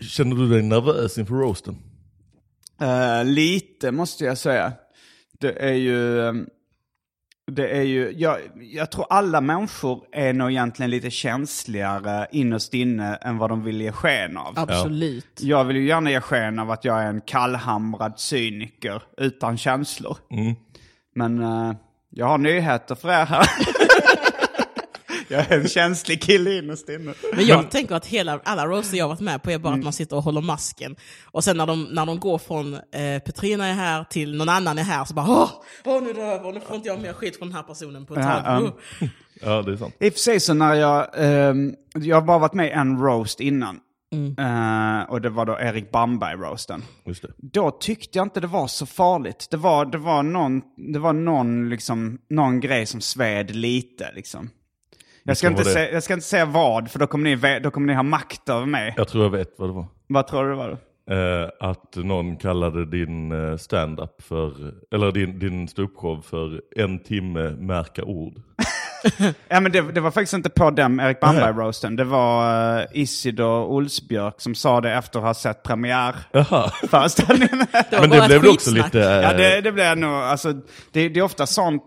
Känner du dig nervös inför roasten? Eh, lite måste jag säga. Det är ju... ehm, Det är ju, jag, jag tror alla människor är nog egentligen lite känsligare innerst inne än vad de vill ge sken av. Absolut. Jag vill ju gärna ge sken av att jag är en kallhamrad cyniker utan känslor. Men eh, jag har nyheter för er här. (laughs) jag är en känslig kille innerst inne. Men jag tänker att hela, alla roaster jag varit med på är bara Mm. att man sitter och håller masken. Och sen när de, när de går från eh, Petrina är här till någon annan är här så bara åh, åh nu är det över, nu får inte jag mer skit från den här personen på ett Ja, tag. um. Uh. Ja, det är sant. I och för sig så när jag, ehm, jag har bara varit med en roast innan. Eh, och det var då Erik Bamberg-roasten. Då tyckte jag inte det var så farligt. Det var, det var, någon, det var någon, liksom, någon grej som sved lite. Liksom. Jag, ska inte säga, jag ska inte säga vad, för då kommer, ni, då kommer ni ha makt över mig. Jag tror jag vet vad det var. Vad tror du det var? Eh, att någon kallade din eh, stand-up för, eller din, din ståuppshow för en timme märka ord. (laughs) Ja, men det, det var faktiskt inte på den Erik Bamberg-roasten. Det var uh, Isidor Olsbjörk som sa det efter att ha sett premiärföreställningen. (laughs) Men det blev också lite... eh, Ja, det, det blir nog, alltså, det, det är ofta sånt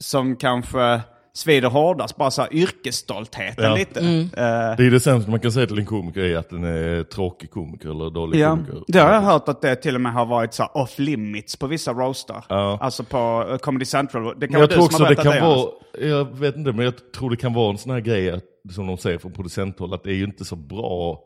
som kanske svider hårdast, bara så här yrkesstoltheten Ja. lite. Mm. Eh, Det är det sämsta man kan säga till en komiker är att den är tråkig komiker eller dålig ja, komiker. det har jag hört att det till och med har varit så off limits på vissa roastar. Ja. Alltså på eh, Comedy Central. Det kan Men jag du tror också det kan Jonas. vara, jag vet inte, men jag tror det kan vara en sån här grej att, som de säger från producenthåll, att det är ju inte så bra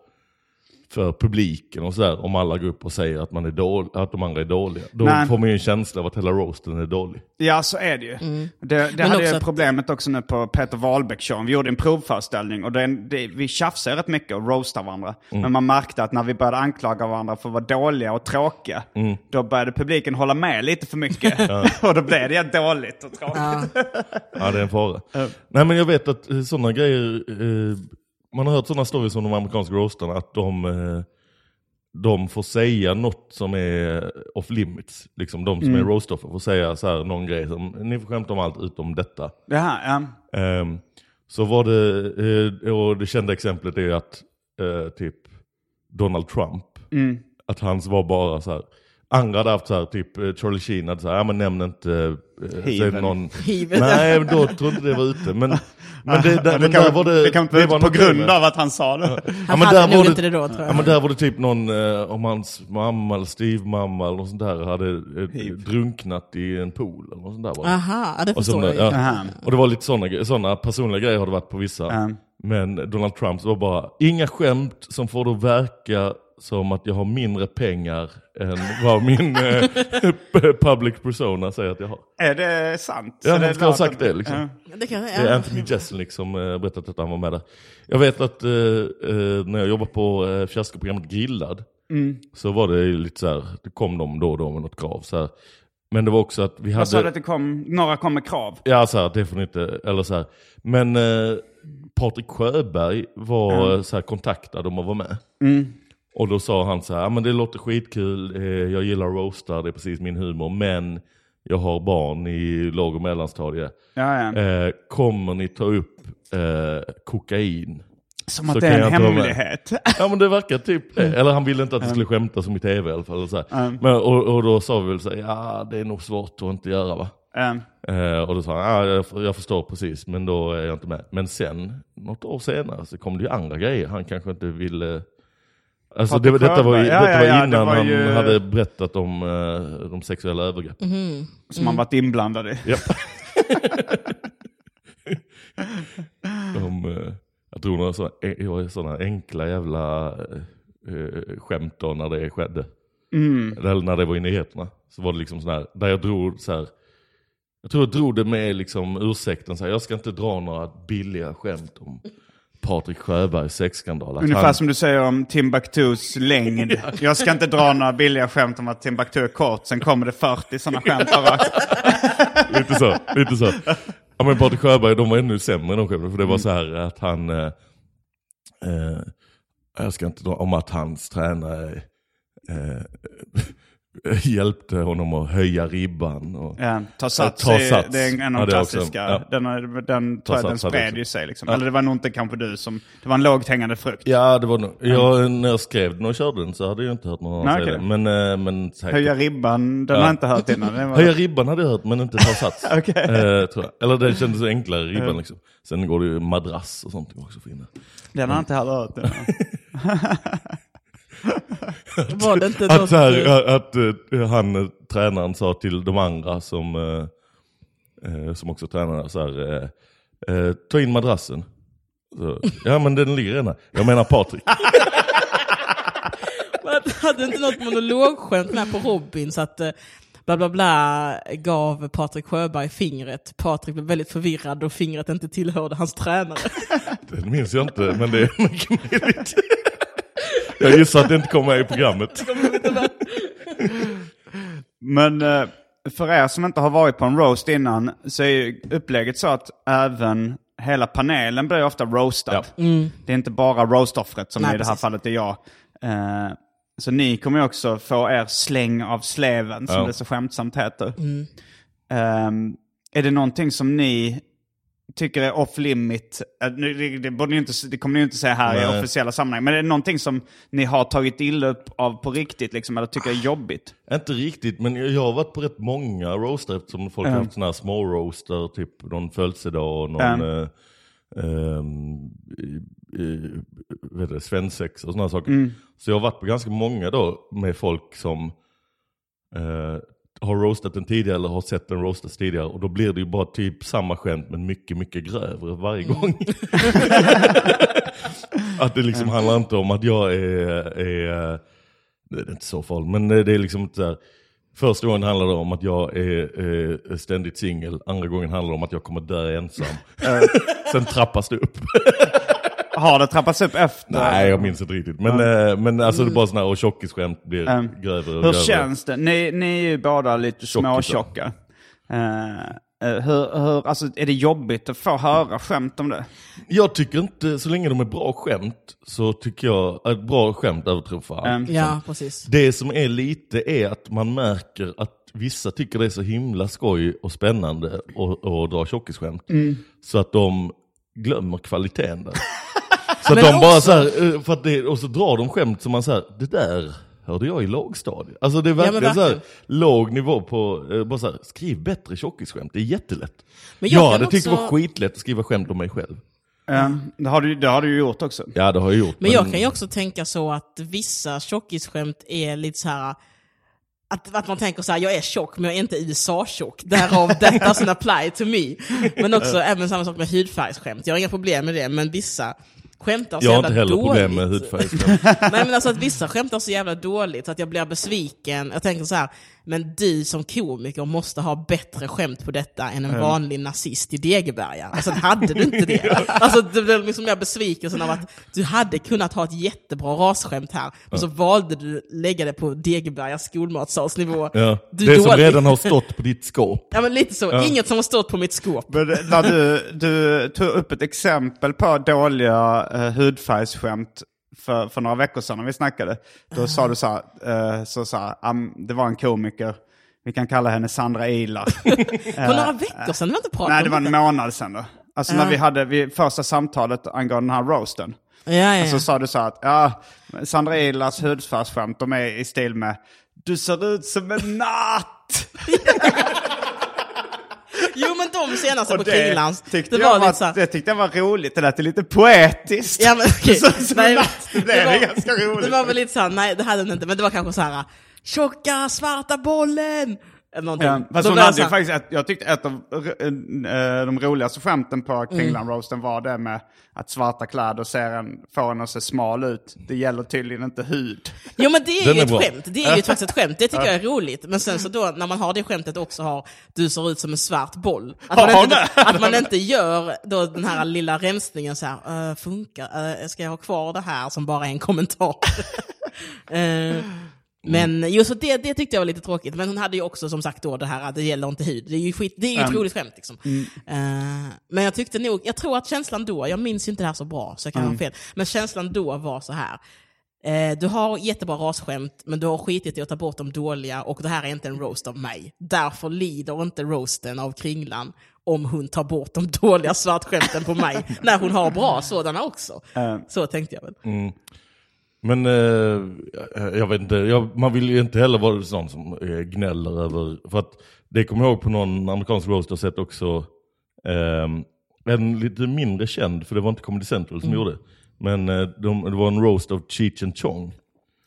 för publiken och sådär om alla går upp och säger att, man är dålig, att de andra är dåliga. Då Men- får man ju en känsla av att hela roasten är dålig. Ja, så är det ju. Det, det Mm. Men hade också att- problemet också nu på Peter Wahlbeck show. Vi gjorde en provföreställning och det, det, vi tjafsade rätt mycket och roastade varandra. Mm. Men man märkte att när vi började anklaga varandra för att vara dåliga och tråkiga, Mm. då började publiken hålla med lite för mycket. (laughs) (laughs) och då blev det dåligt och tråkigt. Ja, det är en fara. Nej, men jag vet att eh, sådana grejer, eh, man har hört sådana stories om de amerikanska roastarna, att de, eh, de får säga något som är off limits. Liksom de som är roastoffer får säga så här, någon grej som, ni får skämta om allt utom detta. Jaha, ja. Ehm, så var det, eh, och det kända exemplet är att eh, typ Donald Trump, Mm. att hans var bara så här. Andra hade haft så här, typ eh, Charlie Sheen hade så här, ja men nämn inte, eh, Hiven. någon, Hiven. nej då inte det var ute. Men, men det, där, det, men där var det, det kan inte vara var på grund med- av att han sa det. Han men hade där nog var det- inte det då tror jag. Ja men där var det typ någon, eh, om hans mamma eller styvmamma eller något sånt där hade eh, drunknat i en pool eller något sånt där. Var det. Aha, ja, det Och, förstår jag ja. Och det var lite sådana såna personliga grejer har det varit på vissa. Ja. Men Donald Trumps var bara, inga skämt som får det att verka som att jag har mindre pengar än vad min (laughs) eh, public persona säger att jag har. Är det sant? Ja, han ska ha sagt det liksom. Ja. Det kan, Det är Anthony Jeselnik som eh, berättat att han var med där. Jag vet att eh, eh, när jag jobbade på eh, fiaskoprogrammet Grillad, Mm. så var det ju lite så här, det kom de då och då med något krav. Så här. Men det var också att vi Vad sa du hade... att det kom, några kom med krav? Ja, så här, det får ni inte, eller så här. Men eh, Patrik Sjöberg var Mm. eh, så här, kontaktad om att vara med. Och då sa han så här, "Ja, men det låter skitkul, eh, jag gillar roastar, det är precis min humor, men jag har barn i låg och mellanstadiet. Ja, ja. Eh, kommer ni ta upp eh, kokain? Som så att det kan är en hemlighet. (laughs) Ja men det verkar typ det. Eller han ville inte att det skulle skämtas om i tv i alla fall. Så. Mm. Men, och, och då sa vi väl så här, ja det är nog svårt att inte göra va. Ja. Eh, och då sa han, ja, jag, jag förstår precis men då är jag inte med. Men sen, något år senare, så kom det ju andra grejer. Han kanske inte ville... Alltså det, detta var. Ja, detta ja, var ja, det innan var han ju- hade berättat om eh, de sexuella övergreppen. Som man varit inblandad i. Japp. (laughs) de, eh, jag tror några sådana, eh, sådana enkla jävla eh, skämt då när det skedde. Eller när det var i nyheterna. Så var det liksom sådär, där jag drog så här. Jag tror jag drog det med liksom ursäkten så här, jag ska inte dra några billiga skämt om Patrik Sjöbergs sexskandal. Ungefär han- som du säger om Timbuktus längd. (laughs) Jag ska inte dra några billiga skämt om att Timbuktu är kort, sen kommer det 40 sådana skämt (laughs) lite så, lite så. Ja men Patrik Sjöberg, de var ännu sämre de skämten. För det var så här att han, eh, eh, jag ska inte dra om att hans tränare eh, hjälpte honom att höja ribban. Och, Ja, ta sats, Ta sats. det är en Ja, av de också. klassiska. Ja. Den, den, jag, den spred också. ju sig liksom. Ja. Eller det var nog inte kanske du som, det var en lågt hängande frukt. Ja det var nog, jag, när jag skrev den och körde den så hade jag inte hört någon annan säga okej. det. Men, eh, men säkert. Höja ribban, den Ja. har jag inte hört innan. Var... Höja ribban hade jag hört men inte ta sats. (laughs) Okej. eh, tror jag. Eller det kändes enklare ribban liksom. Sen går det ju madrass och sånt också in. Den har jag inte heller hört. innan. (laughs) Var det inte Att, något... så här, att eh, han, eh, tränaren sa till de andra som, eh, eh, som också tränade så här, eh, eh, ta in madrassen. Så, ja men den ligger redan här. Jag menar Patrik. (laughs) Men hade inte något monologskämt med på Robin så att eh, bla bla bla gav Patrik Sjöberg fingret. Patrik blev väldigt förvirrad och fingret inte tillhörde hans tränare. (laughs) Den minns jag inte men det är mycket möjligt. Jag gissar att det inte kommer med i programmet. Men eh, för er som inte har varit på en roast innan så är ju upplägget så att även hela panelen blir ofta roastad. Det är inte bara roastoffret som Nej, i det här precis. fallet är jag. Eh, så ni kommer ju också få er släng av sleven som Ja. det så skämtsamt heter. Eh, är det någonting som ni tycker är off limit? Eh, Det, det, borde inte, det kommer ni ju inte säga här i Nej. officiella sammanhang. Men är det någonting som ni har tagit illa upp av på riktigt liksom, eller tycker är jobbigt? Inte riktigt, men jag har varit på rätt många roaster eftersom folk har haft sådana här små roaster, typ någon födelsedag och någon Mm. eh, eh, eh, svensexa och sådana saker. Mm. Så jag har varit på ganska många då med folk som eh, har roastat den tidigare eller har sett den roastas tidigare och då blir det ju bara typ samma skämt men mycket, mycket grövre varje Mm. gång. (laughs) att det liksom handlar inte om att jag är, är det är inte så farligt, men det är liksom inte så här. Första gången handlar det om att jag är, är ständigt singel, andra gången handlar det om att jag kommer dö ensam. (laughs) Sen trappas det upp. (laughs) Har det trappats upp efter? Nej, jag minns inte riktigt. Men, eh, men alltså det är bara sådana här, och tjockisskämt blir Mm. grövre och Hur grövre. känns det? Ni, ni är ju båda lite småtjocka. Uh, hur, hur, alltså, är det jobbigt att få höra skämt om det? Jag tycker inte, så länge de är bra skämt, så tycker jag att bra skämt överträffar allt. Mm. Ja, precis. Det som är lite är att man märker att vissa tycker det är så himla skoj och spännande att dra tjockisskämt. Mm. Så att de glömmer kvaliteten där. (laughs) (laughs) Så att Men de bara också- så här, eh, för att det, och så drar de skämt som man säger, det där hörde jag i lågstadiet. Alltså det är men verkligen så här, verkligen. låg nivå på, eh, bara så här, skriv bättre tjockisskämt, det är jättelätt. Men jag jag hade tyckt det var också- skitlätt att skriva skämt om mig själv. Eh, det, har du, det har du ju gjort också. Ja det har jag gjort. Men jag kan ju också tänka så att vissa tjockisskämt är lite så här att, att man tänker så här, jag är tjock men jag är inte USA-tjock, därav (laughs) that doesn't apply to me. Men också även samma sak med hudfärgsskämt, jag har inga problem med det, men vissa skämtar så jag har jävla inte heller dåligt. problem med hudfärgsskämt. (laughs) Nej men alltså att vissa skämtar så jävla dåligt så att jag blir besviken. Jag tänker så här, men du som komiker måste ha bättre skämt på detta än en vanlig nazist i Degeberga. Alltså (laughs) hade du inte det? Alltså det blev liksom mer besvikelsen av att du hade kunnat ha ett jättebra rasskämt här, men så valde du lägga det på Degebergas skolmatsalsnivå. Ja. Du Det är som dålig. redan har stått på ditt skåp. Ja men lite så, inget som har stått på mitt skåp. Men när du, du tog upp ett exempel på dåliga uh, hudfärgsskämt för, för några veckor sedan när vi snackade. Då sa du så här, eh, så, så här, am, det var en komiker, vi kan kalla henne Sandra Ilar. (laughs) På några veckor sedan, var inte pratat Nej, det var en månad sedan då. Alltså när vi hade vi, första samtalet angående den här roasten. Ja, ja, ja. Så sa du så att, ja, Sandra Ilars hudfärgsskämt, de är i stil med Du ser ut som en natt! (laughs) (laughs) De senaste på det Kringlands, tyckte, det jag var det tyckte jag var roligt, det lät lite poetiskt. Ja, men, okej. (laughs) Så, som Nej, (laughs) det blev var- ganska roligt. Det var väl lite såhär, nej det hade den inte, men det var kanske såhär Tjocka svarta bollen! Eller någonting. Ja, fast Då hon blev jag hade ju såhär, faktiskt, ett, jag tyckte ett av eh, de roligaste skämten på Kringland-roasten var det med att svarta kläder ser en, får en att se smal ut. Det gäller tydligen inte hud. Jo men det är Den ju är ett bra. skämt, det är ju faktiskt ett skämt, det tycker jag är roligt. Men sen så då när man har det skämtet också har du ser ut som en svart boll. Att man, inte, att man inte gör då den här lilla rensningen så här, "Äh, funkar, äh, ska jag ha kvar det här som bara är en kommentar? (laughs) Eh, men just det, det tyckte jag var lite tråkigt. Men hon hade ju också som sagt då det här att det gäller inte hud. Det är ju, skit, det är ju ett Mm. roligt skämt liksom. Eh, men jag tyckte nog, jag tror att känslan då, jag minns ju inte det här så bra så jag kan ha fel. Men känslan då var så här. Eh, du har jättebra rasskämt, men du har skitit i att ta bort de dåliga och det här är inte en roast av mig. Därför lider inte roasten av Kringlan om hon tar bort de dåliga svartskämten på mig, (laughs) när hon har bra sådana också. Så tänkte jag väl. Men eh, jag vet inte, jag, man vill ju inte heller vara sån som eh, gnäller över, för att det kommer jag ihåg på någon amerikansk roast jag sett också, ehm, en lite mindre känd, för det var inte Comedy Central som gjorde, men eh, de, det var en roast av Cheech and Chong.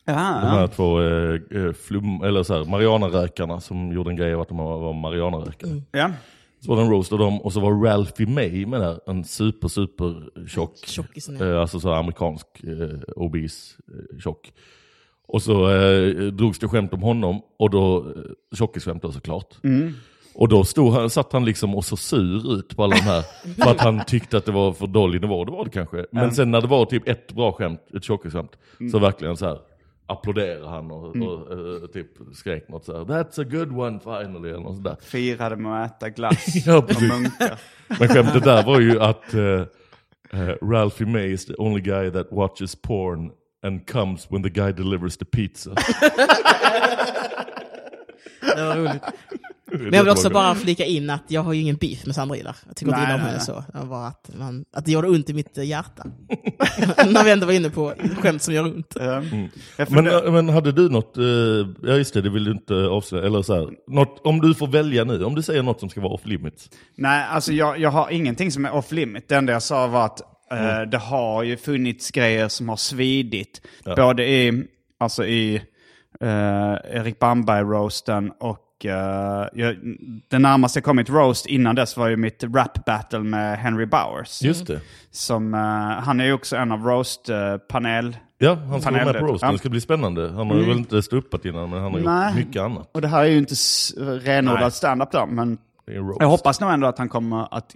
De här två eh, eh, flum, eller så här, Marianarökarna som gjorde en grej av att de var, Marianarökare. Ja. Så var det en roast av dem och så var Ralphie May med där, en super super tjock, eh, alltså så amerikansk eh, obese eh, tjock. Och så eh, drogs det skämt om honom, och då, eh, tjockisskämt då såklart. Och då stod han, satt han liksom och så sur ut på alla de här, (laughs) för att han tyckte att det var för dålig nivå, det var det kanske. Men sen när det var typ ett bra skämt, ett tjockisskämt, så verkligen så här applåderade han och, och eh, typ skrek något så här, That's a good one finally, eller något sådär. Firade med att äta glass (laughs) Ja, och munkar. Men skämtet där var ju att uh, Ralphie May is the only guy that watches porn and comes when the guy delivers the pizza. (laughs) Det var roligt. Men jag vill också bara flika in att jag har ju ingen beef med Sandra Ilar. Jag tycker inte illa om henne så. Det var bara att, man, att det gjorde ont i mitt hjärta. (laughs) När vi ändå var inne på skämt som gör ont. Ja. Jag Men, men hade du något, eh, ja just det, det vill du inte avslöja, eller så här, något, om du får välja nu, om du säger något som ska vara off limits. Nej, alltså jag, jag har ingenting som är off limit. Det enda jag sa var att eh, det har ju funnits grejer som har svidit. Både i, alltså i eh, Erik Bamberg-roasten och eh, jag, det närmaste jag kommit roast innan dess var ju mitt rap-battle med Henry Bowers. Just det. Som, eh, han är ju också en av roast-panel... Ja, han ska vara med på roasten, det ska bli spännande. Han har ju väl inte stått uppat innan, men han har Nej. gjort mycket annat. Och det här är ju inte renodlad stand-up då, men jag hoppas nog ändå att han kommer att...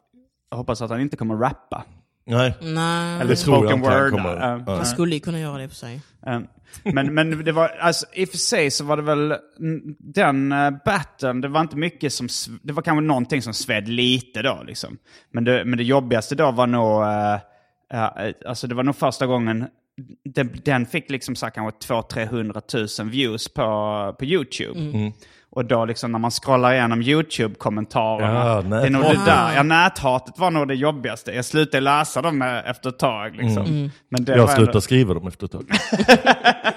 Jag hoppas att han inte kommer rappa. Nej, Nej, Eller spoken word. kommer. eh, Ja. jag skulle ju kunna göra det för sig. Eh, Men, men det var, alltså i och för sig så var det väl mm, den uh, battlen, det var inte mycket som, det var kanske någonting som sved lite då liksom. Men det, men det jobbigaste då var nog, eh, eh, alltså det var nog första gången, den, den fick liksom så här kanske 200-300 000 views på, på YouTube. Och då liksom när man scrollar igenom YouTube-kommentarerna, Ja, det är nog det där, ja näthatet var nog det jobbigaste. Jag slutade läsa dem efter ett tag liksom. Men det jag var ändå- slutar skriva dem efter ett tag. (laughs)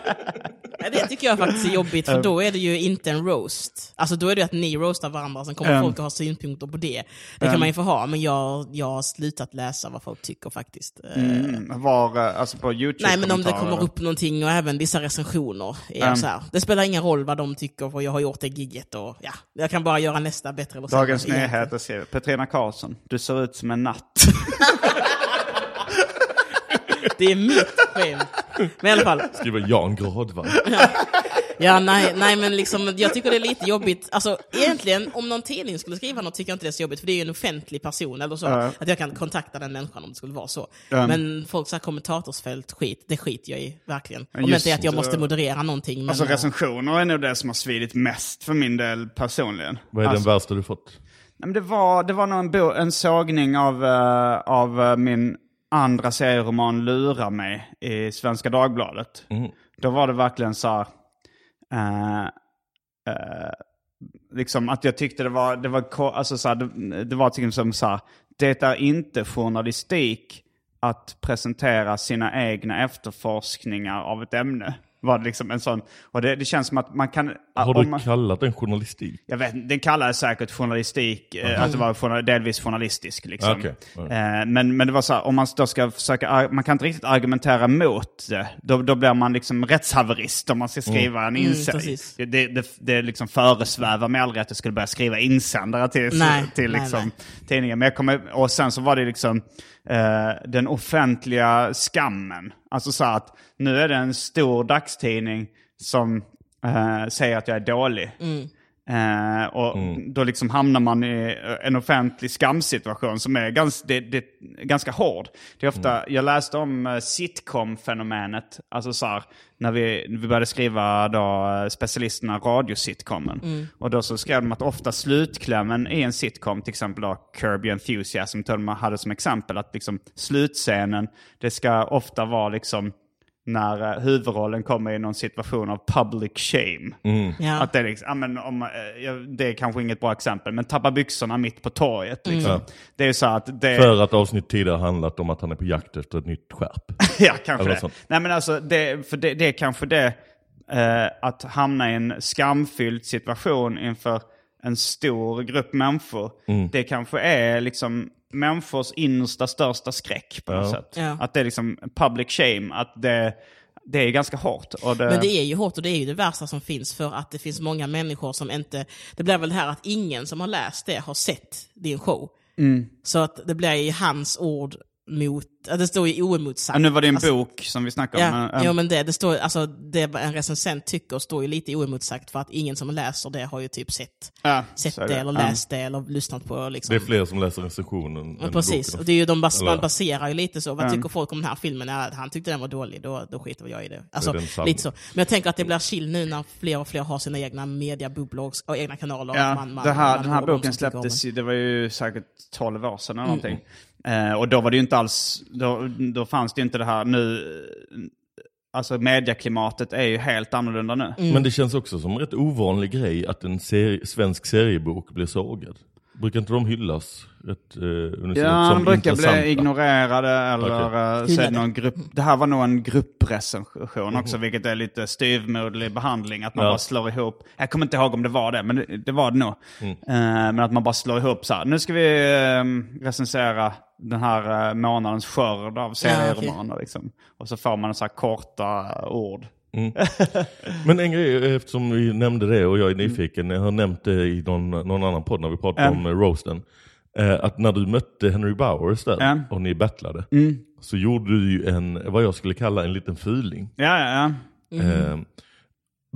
Tycker jag faktiskt är jobbigt, för då är det ju inte en roast. Alltså då är det att ni roastar varandra, sen kommer Um. folk att ha synpunkter på det. Det kan man ju få ha, men jag, jag har slutat läsa vad folk tycker faktiskt. Eh, Mm, var, eh, alltså på YouTube Nej men om det kommer upp någonting och även vissa recensioner. Är Um. så här. Det spelar ingen roll vad de tycker för jag har gjort det gigget och ja, jag kan bara göra nästa bättre Dagens. Nyheter skriver Petrina Karlsson, du ser ut som en natt. (laughs) Det är mitt skämt. Men i alla fall, Skriver Jan Gradvall. ja nej, nej men liksom, jag tycker det är lite jobbigt. Alltså egentligen, om någon tidning skulle skriva något tycker jag inte det är så jobbigt, för det är ju en offentlig person eller så. Ja. Att jag kan kontakta den människan om det skulle vara så. Men folk så här kommentatorsfält, skit, det skiter jag i, verkligen. Om det inte är att jag måste moderera någonting. Men, Alltså recensioner är nog det som har svidit mest för min del personligen. Vad är alltså, den värsta du fått? nej, men det, var, det var nog en, bo, en sågning av, eh, av eh, min andra serieroman Lura mig i Svenska Dagbladet. Då var det verkligen så här, eh, eh, liksom att jag tyckte det var, det var, alltså så här, det, det var typ som så här, det är inte journalistik att presentera sina egna efterforskningar av ett ämne. Var det liksom en sån, och det, det känns som att man kan... Har du man, kallat den journalistik? jag vet den kallades säkert journalistik, eh, att det var delvis journalistisk. Liksom. Okej, ja. Eh, men, men det var så här, om man då ska försöka, man kan inte riktigt argumentera mot det. Då, då blir man liksom rättshaverist om man ska skriva en insändare. precis. det, det, det, det liksom föresvävar mig aldrig att jag skulle börja skriva insändare till, Nej, till nej, liksom, nej. tidningen. Men jag kommer, och sen så var det liksom eh, den offentliga skammen. Alltså så att nu är det en stor dagstidning som eh, säger att jag är dålig. Mm. Eh, och då liksom hamnar man i eh, en offentlig skamsituation som är ganska, det, det, ganska hård. Det är ofta, Jag läste om eh, sitcom-fenomenet, alltså så här, när vi, vi började skriva då, eh, specialisterna radiositcomen. Och då så skrev de att ofta slutklämmen i en sitcom, till exempel då Kirby Enthusiasm, tror de hade som exempel att liksom slutscenen, det ska ofta vara liksom när eh, huvudrollen kommer i någon situation av public shame. Ja. Att det, är liksom, ja, men om, eh, det är kanske inget bra exempel, men tappa byxorna mitt på torget. Liksom. Ja. Det är så att det... För att avsnitt tidigare handlat om att han är på jakt efter ett nytt skärp. (laughs) ja, kanske Eller det. sånt. Nej men alltså, det, för det, det är kanske det, eh, att hamna i en skamfylld situation inför en stor grupp människor. Mm. Det kanske är liksom människors innersta största skräck på något Ja. sätt. Ja. Att det är liksom public shame, att det, det är ganska hårt. Och det, Men det är ju hårt och det är ju det värsta som finns för att det finns många människor som inte... Det blir väl det här att ingen som har läst det har sett din show. Mm. Så att det blir ju hans ord mot... Det står ju oemotsagt. ja, nu var det en Alltså, bok som vi snackade om. Ja, men, eh, ja men det, det står, alltså det en recensent tycker står ju lite oemotsagt för att ingen som läser det har ju typ sett, ja, sett det, eller läst det eller lyssnat på liksom. Det är fler som läser recensionen än precis, boken. och det är ju de bas man baserar ju lite så. Vad Ja. tycker folk om den här filmen? Ja, han tyckte den var dålig, då, då skiter jag i det. Alltså, sann. lite så. Men jag tänker att det blir chill nu när fler och fler har sina egna mediabubblor och- egna kanaler. Ja, Man- man- det här, man den här boken släpptes ju, det var ju säkert 12 år sedan eller Mm. Eh, och då var det ju inte alls, då, då fanns det ju inte det här nu, eh, alltså medieklimatet är ju helt annorlunda nu. Mm. Men det känns också som en rätt ovanlig grej att en seri- svensk seriebok blir sågad. Brukar inte de hyllas rätt eh, Ja, de brukar intressanta? bli ignorerade eller okay. Hyllade. någon grupp. Det här var nog en grupprecension också, vilket är lite styvmoderlig behandling. Att man Ja. bara slår ihop. Jag kommer inte ihåg om det var det, men det, det var det nog. Mm. Eh, men att man bara slår ihop så här. Nu ska vi eh, recensera den här uh, månadens skörd av serieromaner. liksom. Och så får man så här korta ord. (laughs) Men en grej, eftersom vi nämnde det och jag är nyfiken, jag har nämnt det i någon, någon annan podd när vi pratade Mm. om eh, roasten. Eh, att när du mötte Henry Bowers där Ja. och ni battlade, Mm. så gjorde du ju en, vad jag skulle kalla en liten fuling. Ja, ja, ja. Eh,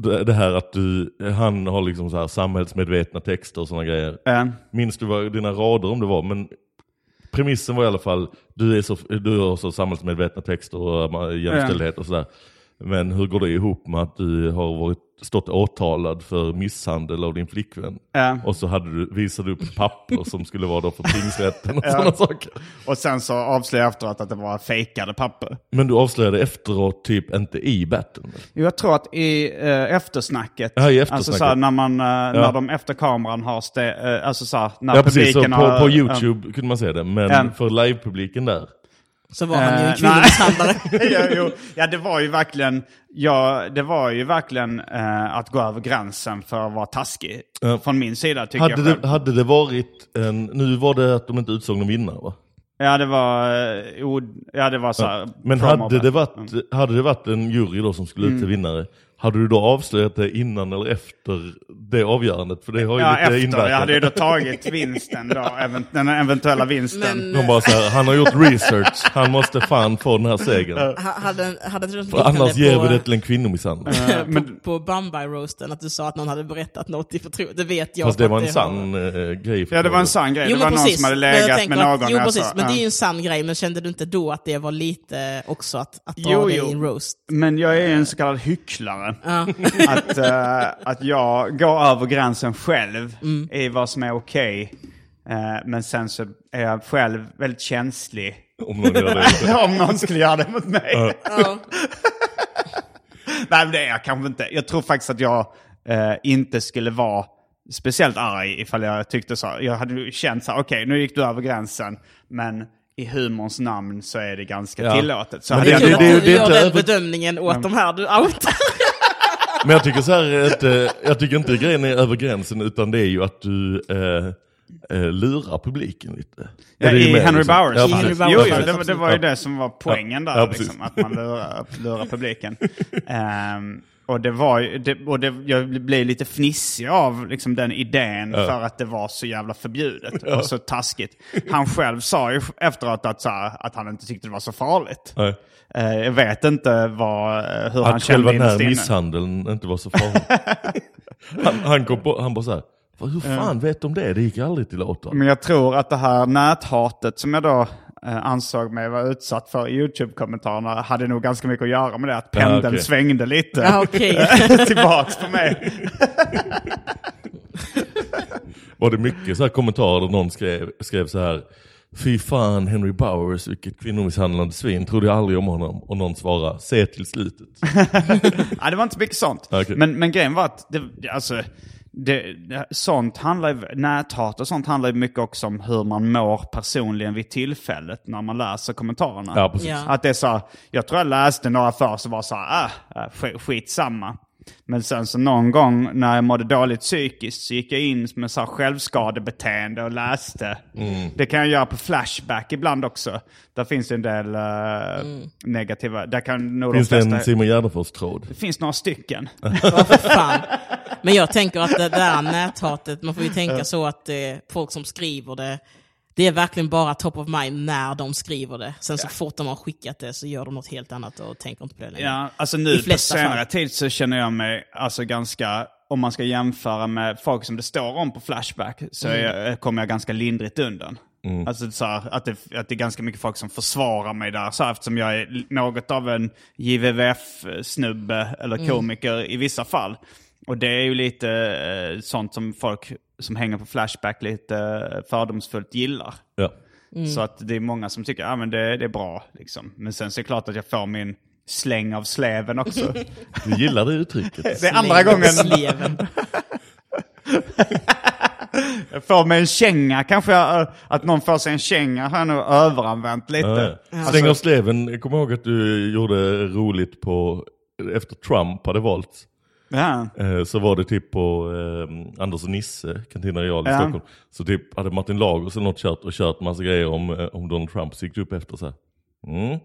det, det här att du, han har liksom så här samhällsmedvetna texter och sådana grejer. Ja. Minns du vad dina rader om det var? Men premissen var i alla fall, du, är så, du har så samhällsmedvetna texter och eh, jämställdhet och sådär. Men hur går det ihop med att du har varit, stått åtalad för misshandel av din flickvän? Ja. Och så hade du, visade du upp papper som skulle vara då för tingsrätten och sådana saker. Och sen så avslöjade jag efteråt att det var fejkade papper. Men du avslöjade efteråt typ inte i battlen? Jo, Jag tror att i eh, eftersnacket, Ja, i eftersnacket. alltså så här, när, man, eh, när de efter kameran har, ste, eh, alltså så här, när Ja precis, så publiken på, har... på ja. YouTube kunde man se det. Men Ja. för livepubliken där, Så var han ju Eh, en kvinnomisshandlare. (laughs) ja, jo, ja, det var ju verkligen, ja, det var ju verkligen eh, att gå över gränsen för att vara taskig. Ja. Från min sida tycker jag hade själv. det, hade det varit en, nu var det att de inte utsåg någon vinnare va? Ja, det var, eh, ja, det var så här, Men hade det, varit, hade det varit en jury då som skulle Mm. utse vinnare, hade du då avslöjat det innan eller efter det avgörandet? För det har ju Ja, lite efter. inverkan. Jag hade ju då tagit vinsten då, den eventuella vinsten. Men De bara så här, han har gjort research, han måste fan få den här segern. ha- hade, hade du något För annars liknande ger på, vi det till en kvinnomisshandel. på, på Bambi-roasten? Att du sa att någon hade berättat något i förtroende? Det vet jag. Fast det var en har- sann äh, grej. för Ja, det var en sann grej. Jo, det men var någon precis. som hade Men jag legat med någon. att, Jo precis, sa, men ja. det är ju en sann grej. Men kände du inte då att det var lite också att, att ta Jo, det jo. i en roast? Men jag är en så kallad hycklare. (laughs) att, eh, att jag går över gränsen själv Mm. i vad som är okej. Eh, men sen så är jag själv väldigt känslig Om någon gör det. (laughs) Om någon skulle göra det mot mig. Ja. Ja. (laughs) Nej, men det är jag kanske inte. Jag tror faktiskt att jag eh, inte skulle vara speciellt arg ifall jag tyckte så. Jag hade känt så här, okej nu gick du över gränsen, men i humorns namn så är det ganska Ja. tillåtet. Så Men hade Det det- det- du det är gör den bedömningen åt de här du outar. Men jag tycker så här, att, eh, jag tycker inte grejen är över gränsen utan det är ju att du eh, eh, lurar publiken lite. Ja, I med, Henry liksom? Bowers. Ja, Henry. Bowers. Jo, jo det, det var ju det som var poängen där, liksom, att man lurar, lurar publiken. (laughs) Ehm, och det var det, och det, jag blev lite fnissig av liksom, den idén för att det var så jävla förbjudet och så taskigt. Han själv sa ju efteråt att, så här, att han inte tyckte det var så farligt. Nej. Eh, jag vet inte vad, eh, hur han Att kände själva den här innerst inne. misshandeln inte var så farlig. (laughs) han, han, kom på, han bara så här, "Vad, hur fan vet de det? Det gick aldrig till åtal. Men jag tror att det här näthatet som jag då ansåg mig vara utsatt för i YouTube-kommentarerna hade nog ganska mycket att göra med det. Att Ja, pendeln okej. svängde lite Ja, okej. (laughs) tillbaks på mig. (laughs) Var det mycket så här kommentarer där någon skrev, skrev så här Fy fan Henry Bowers, vilket kvinnomisshandlande svin, trodde jag aldrig om honom. Och någon svarar, se till slutet. (laughs) Ja, det var inte mycket sånt. Okej. Men, men grejen var att det, alltså, det, sånt handlar näthat och sånt handlar ju mycket också om hur man mår personligen vid tillfället när man läser kommentarerna. Ja, precis. Ja. Att det är så, jag tror jag läste några förr som var så här, äh, sk- skitsamma. Men sen så någon gång när jag mådde dåligt psykiskt så gick jag in med så här självskadebeteende och läste. Mm. Det kan jag göra på Flashback ibland också. Där finns det en del eh, negativa, där kan nog Finns de det flesta... en Simon Gärdenfors-tråd? Det finns några stycken. (laughs) Fan. Men jag tänker att det där näthatet, man får ju tänka så att eh, folk som skriver det, det är verkligen bara top of mind när de skriver det. Sen så fort de har skickat det så gör de något helt annat och tänker inte på det längre. Ja, alltså nu I på senare fall. tid så känner jag mig alltså ganska, om man ska jämföra med folk som det står om på Flashback, så är jag, kommer jag ganska lindrigt undan. Alltså så här, att, det, att det är ganska mycket folk som försvarar mig där, så här, eftersom jag är något av en JVVF-snubbe eller komiker i vissa fall. Och det är ju lite eh, sånt som folk som hänger på Flashback lite eh, fördomsfullt gillar. Ja. Så att det är många som tycker att ah, men det, det är bra. Liksom. Men sen så är det klart att jag får min släng av sleven också. (laughs) Du gillar det uttrycket? det är andra gången (laughs) Sleven. (laughs) jag får mig en känga. Kanske jag, att någon får sig en känga har jag nog överanvänt lite. Ja, ja. Släng av sleven, jag kommer ihåg att du gjorde roligt på, efter Trump hade valts. Ja. Eh, Så var det typ på eh, Anders och Nisse, Cantina Real i Ja. Stockholm. Så typ hade Martin Lagers eller något kört och kört massa grejer om, eh, om Donald Trump. Så gick det upp efter så här. Mm.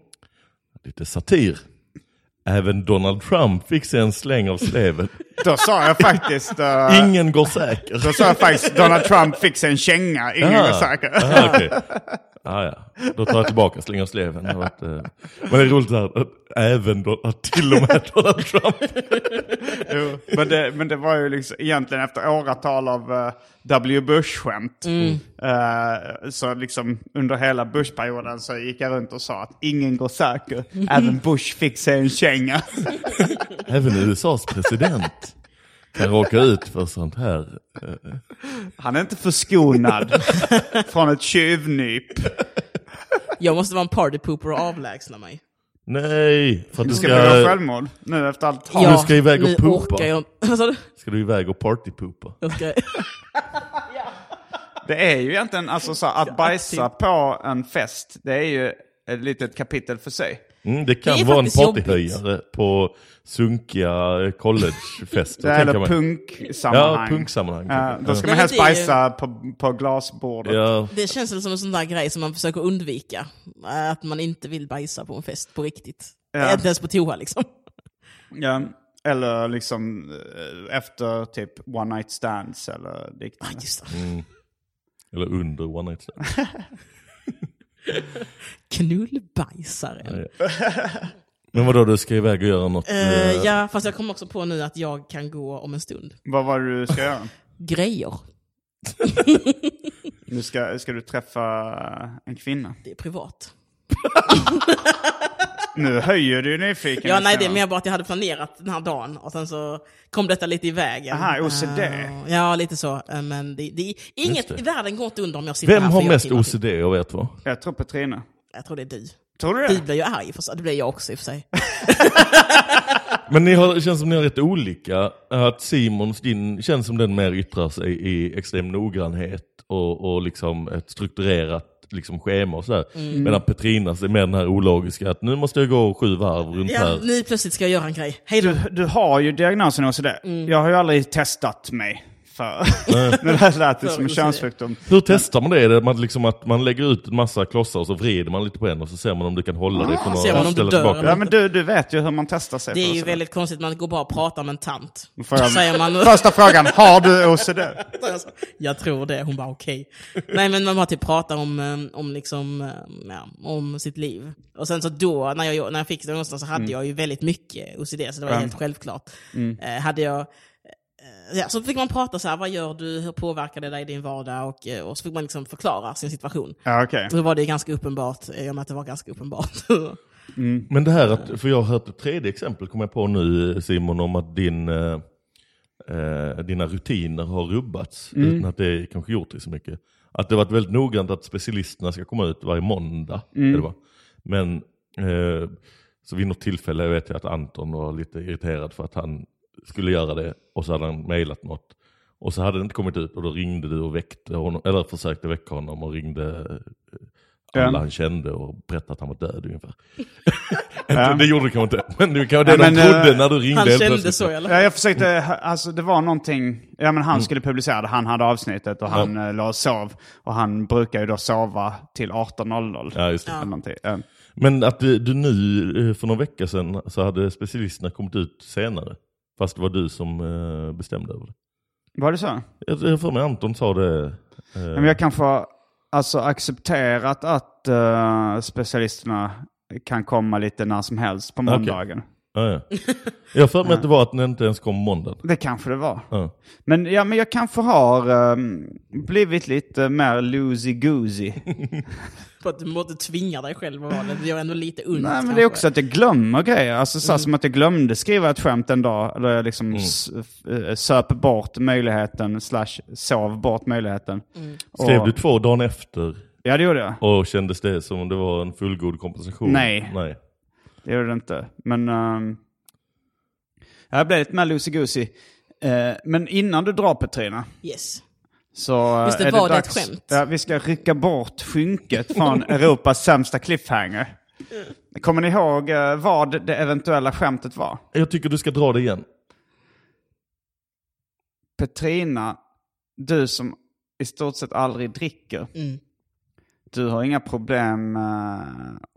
Lite satir. Även Donald Trump fick sig en släng av sleven. (laughs) Då sa jag faktiskt... eh, Ingen går säker. Då sa jag faktiskt Donald Trump fick sig en känga. Ingen Jaha. är säker. Aha, okej. (laughs) ah, ja. Då tar jag tillbaka släng av sleven. Varit, eh... Men det är roligt här, att även då, att till och med Donald (laughs) Trump. Jo, men, det, men det var ju liksom egentligen efter åratal av eh, W. Bush-skämt. Eh, så liksom under hela Bush-perioden så gick jag runt och sa att ingen går säker. Även Bush fick sig en känga. (laughs) Även USAs president kan råka ut för sånt här. eh, Han är inte förskonad (laughs) från ett tjuvnyp. Jag måste vara en partypooper och avlägsna mig. Nej, för att du Ska vi begå ska, självmord nu efter allt Ja. Du ska iväg och poopa. jag (laughs) ska du iväg och partypoopa. Jag ska... (laughs) Det är ju egentligen alltså så att bajsa på en fest, det är ju ett litet kapitel för sig. Mm, det kan Det vara en partyhöjare på sunkiga collegefester. Eller punksammanhang. Ja, punksammanhang. Ja, då ska Nej, man helst ju- bajsa på, på glasbordet. Ja, Det känns väl som en sån där grej som man försöker undvika. Att man inte vill bajsa på en fest på riktigt. Ja. Inte ens på toa liksom. Ja, eller liksom eh, efter typ one night stands eller Ah, liknande. det. Mm. eller under one night stand. (laughs) Knullbajsaren. Men vadå, du ska iväg och göra något? Eh, eh, ja, fast jag kommer också på nu att jag kan gå om en stund. Vad var det du ska göra? Grejer. Nu ska, ska du träffa en kvinna. Det är privat. (laughs) Nu höjer du nyfikenheten. Ja, nej, det är mer bara att jag hade planerat den här dagen och sen så kom detta lite i vägen. Aha, OCD. Eh, ja, lite så. Eh, men det, det, inget det. i världen går inte under om jag sitter Vem här har mest. OCD av er två? Jag tror Petrina. Jag tror det är du. Tror du Du det? blir ju arg, för, det blir jag också i och för sig. (laughs) Men ni har, det känns som ni har rätt olika. Att Simons, din, känns som den mer yttrar sig i extrem noggrannhet och, och liksom ett strukturerat liksom schema och sådär. Mm. Medan Petrinas är mer den här ologiska, att nu måste jag gå sju varv runt Ja, här. nu plötsligt ska jag göra en grej. Hej då. Du, du har ju diagnosen OCD. Mm. Jag har ju aldrig testat mig för... (laughs) Men det här lät det som en könssjukdom. Hur testar man det? Är det man, liksom att man lägger ut en massa klossar och så vrider man lite på en och så ser man om du kan hålla dig från ser man om att du ställa dör tillbaka? Ja men du, du vet ju hur man testar sig Det är ju OCD. väldigt konstigt, man går bara och pratar med en tant. Jag- Säger man, Första frågan, har du (laughs) OCD? jag tror det, hon bara okej. Nej men man bara typ pratar om, eh, om, liksom, eh, ja, om sitt liv. Och sen så då, när jag, när jag fick diagnosen så hade jag ju väldigt mycket OCD, så det var Mm. helt självklart. Eh, hade jag, ja, så fick man prata så här, vad gör du, hur påverkar det dig i din vardag? Och, eh, och så fick man liksom förklara sin situation. Ja okej. Då var det ganska uppenbart, i och med att det var ganska uppenbart. (laughs) Men det här att, för jag har hört ett tredje exempel, kommer jag på nu Simon, om att din, eh, eh, dina rutiner har rubbats utan att det kanske gjort det så mycket. Att det varit väldigt noggrant att specialisterna ska komma ut varje måndag. Det va? Men eh, så vid något tillfälle vet jag att Anton var lite irriterad för att han skulle göra det och så hade han mejlat något. Och så hade det inte kommit ut och då ringde du och väckte honom, eller försökte väcka honom och ringde eh, alla han kände och berättade att han var död ungefär. (laughs) Det gjorde du kanske inte, men det kanske det Ja, de men, trodde eh, när du ringde Han kände så i alla Ja, jag försökte, alltså det var någonting, ja men Mm. han skulle publicera det, han hade avsnittet och han ja. låg och sov. Och han brukar ju då sova till 18.00. Ja, just det. Eller. Ja. Men att du, du nu, eh, för några veckor sedan, så hade specialisterna kommit ut senare. Fast det var du som eh, bestämde över det. Var det så? Jag jag har för mig Anton sa det. eh, Men jag kanske har alltså, accepterat att eh, specialisterna kan komma lite när som helst på måndagen. ja, ja. Jag har för mig att det var att den inte ens kom måndagen. Det kanske det var. Ja. Men, ja, men jag kanske har ehm, blivit lite mer loosey-goosey. (laughs) För att du måste tvinga dig själv att vara det. Det gör ändå lite ont. Nej, men kanske. det är också att jag glömmer grejer. Alltså så Mm. som att jag glömde skriva ett skämt en dag. Eller jag liksom f- eh, söp bort möjligheten, slash sov bort möjligheten. Mm. Skrev Och- du två dagen efter Ja, det gjorde jag. och kändes det som om det var en fullgod kompensation? Nej. Nej. Det gjorde det inte. Men um, jag blev lite mer loosey-goosey. Eh, men innan du drar Petrina. Yes. Så eh, Just det, är var det det ett dags. skämt? Ja, vi ska rycka bort skynket från (laughs) Europas sämsta cliffhanger. Kommer ni ihåg eh, vad det eventuella skämtet var? Jag tycker du ska dra det igen. Petrina, du som i stort sett aldrig dricker. Mm. Du har inga problem med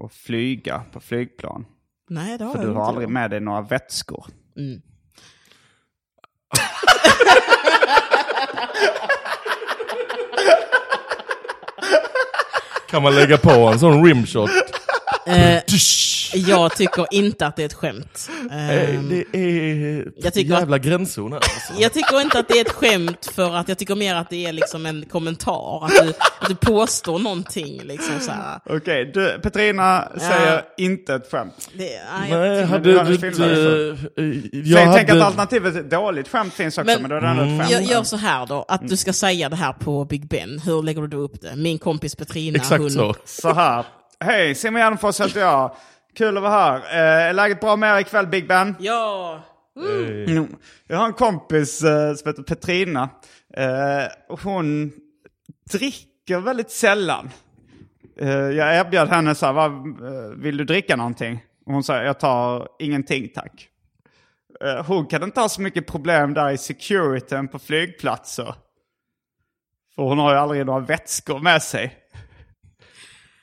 att flyga på flygplan. Nej, det har För jag du inte. har aldrig med dig några vätskor. Mm. (laughs) (laughs) Kan man lägga på en sån rimshot? Eh, (laughs) jag tycker inte att det är ett skämt. Eh, Ehm, Det är Jag tycker jävla gränszon här. Alltså. Jag tycker inte att det är ett skämt för att jag tycker mer att det är liksom en kommentar. Att du, att du påstår någonting liksom. Okej, du, Petrina säger inte ett skämt. Det, nej, jag- Nej, hade du hade du filmat inte... eh, Jag jag tänker att hade... alternativet ett dåligt skämt finns också, men, Men- då är det ändå ett skämt. Gör, gör så här då, att du ska säga det här på Big Ben. Hur lägger du upp det? Min kompis Petrina, Exakt hon... så. Så här. Hej, Simon Gärdenfors heter jag. Kul att vara här. Eh, är läget bra med er ikväll, Big Ben? Ja! Mm. Jag har en kompis eh, som heter Petrina. Eh, hon dricker väldigt sällan. Eh, jag erbjöd henne så här, "Vad, eh, vill du dricka någonting? Och hon sa, jag tar ingenting tack. Eh, hon kan inte ha så mycket problem där i securityn på flygplatser. För hon har ju aldrig några vätskor med sig.